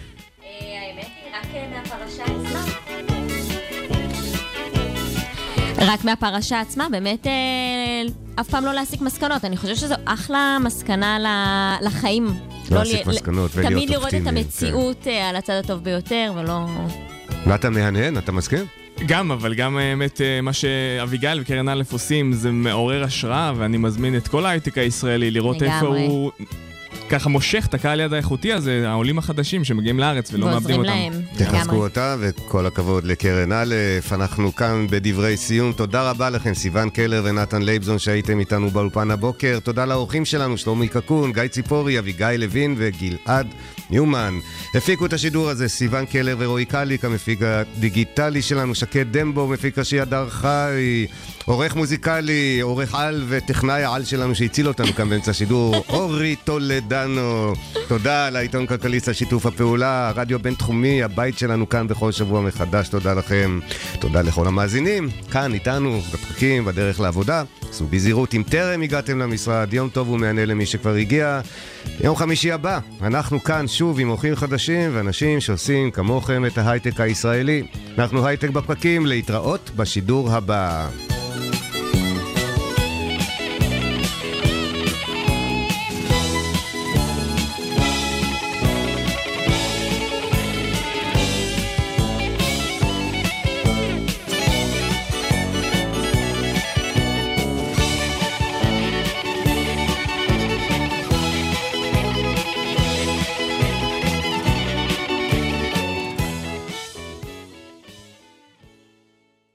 רק מהפרשה עצמה, באמת אה, אף פעם לא להסיק מסקנות. אני חושבת שזו אחלה מסקנה ל- לחיים. לא להסיק ל- מסקנות ולהיות תמיד לראות את המציאות אה, על הצד הטוב ביותר, ולא... נתן מהנהן, אתה מסכים? גם, אבל גם האמת, אה, מה שאביגיל וקרן א' עושים זה מעורר השראה, ואני מזמין את כל ההייטק הישראלי לראות איפה. הוא ככה מושך את הקהל יד האיכותי הזה, העולים החדשים שמגיעים לארץ ולא מאבדים ועוזרים אותם. להם. תחזקו אותה, וכל הכבוד לקרן א'. אנחנו כאן בדברי סיום. תודה רבה לכם, סיון קלר ונתן לייבזון שהייתם איתנו באולפן הבוקר. תודה לאורחים שלנו, שלומי קקון, גיא ציפורי, אביגיל לוין וגלעד ניומן. הפיקו את השידור הזה סיון קלר ורועי קליק, המפיק הדיגיטלי שלנו, שקד דמבו, מפיק ראשי הדר חי, עורך מוזיקלי, עורך על וטכנאי העל שלנו שהציל אותנו כאן באמצע השידור, אורי טולדנו. תודה לעיתון כלכליסט על שיתוף הפעולה, הרדיו בינתחומי, הבית שלנו כאן בכל שבוע מחדש, תודה לכם. תודה לכל המאזינים, כאן איתנו, בפקקים, בדרך לעבודה. עשו בזהירות אם טרם הגעתם למשרד, יום טוב ומהנה למי שכבר הגיע. יום חמישי הבא, אנחנו כאן שוב עם אורחים חדשים ואנשים שעושים כמוכם את ההייטק הישראלי. אנחנו הייטק בפקקים, להתראות בשידור הבא.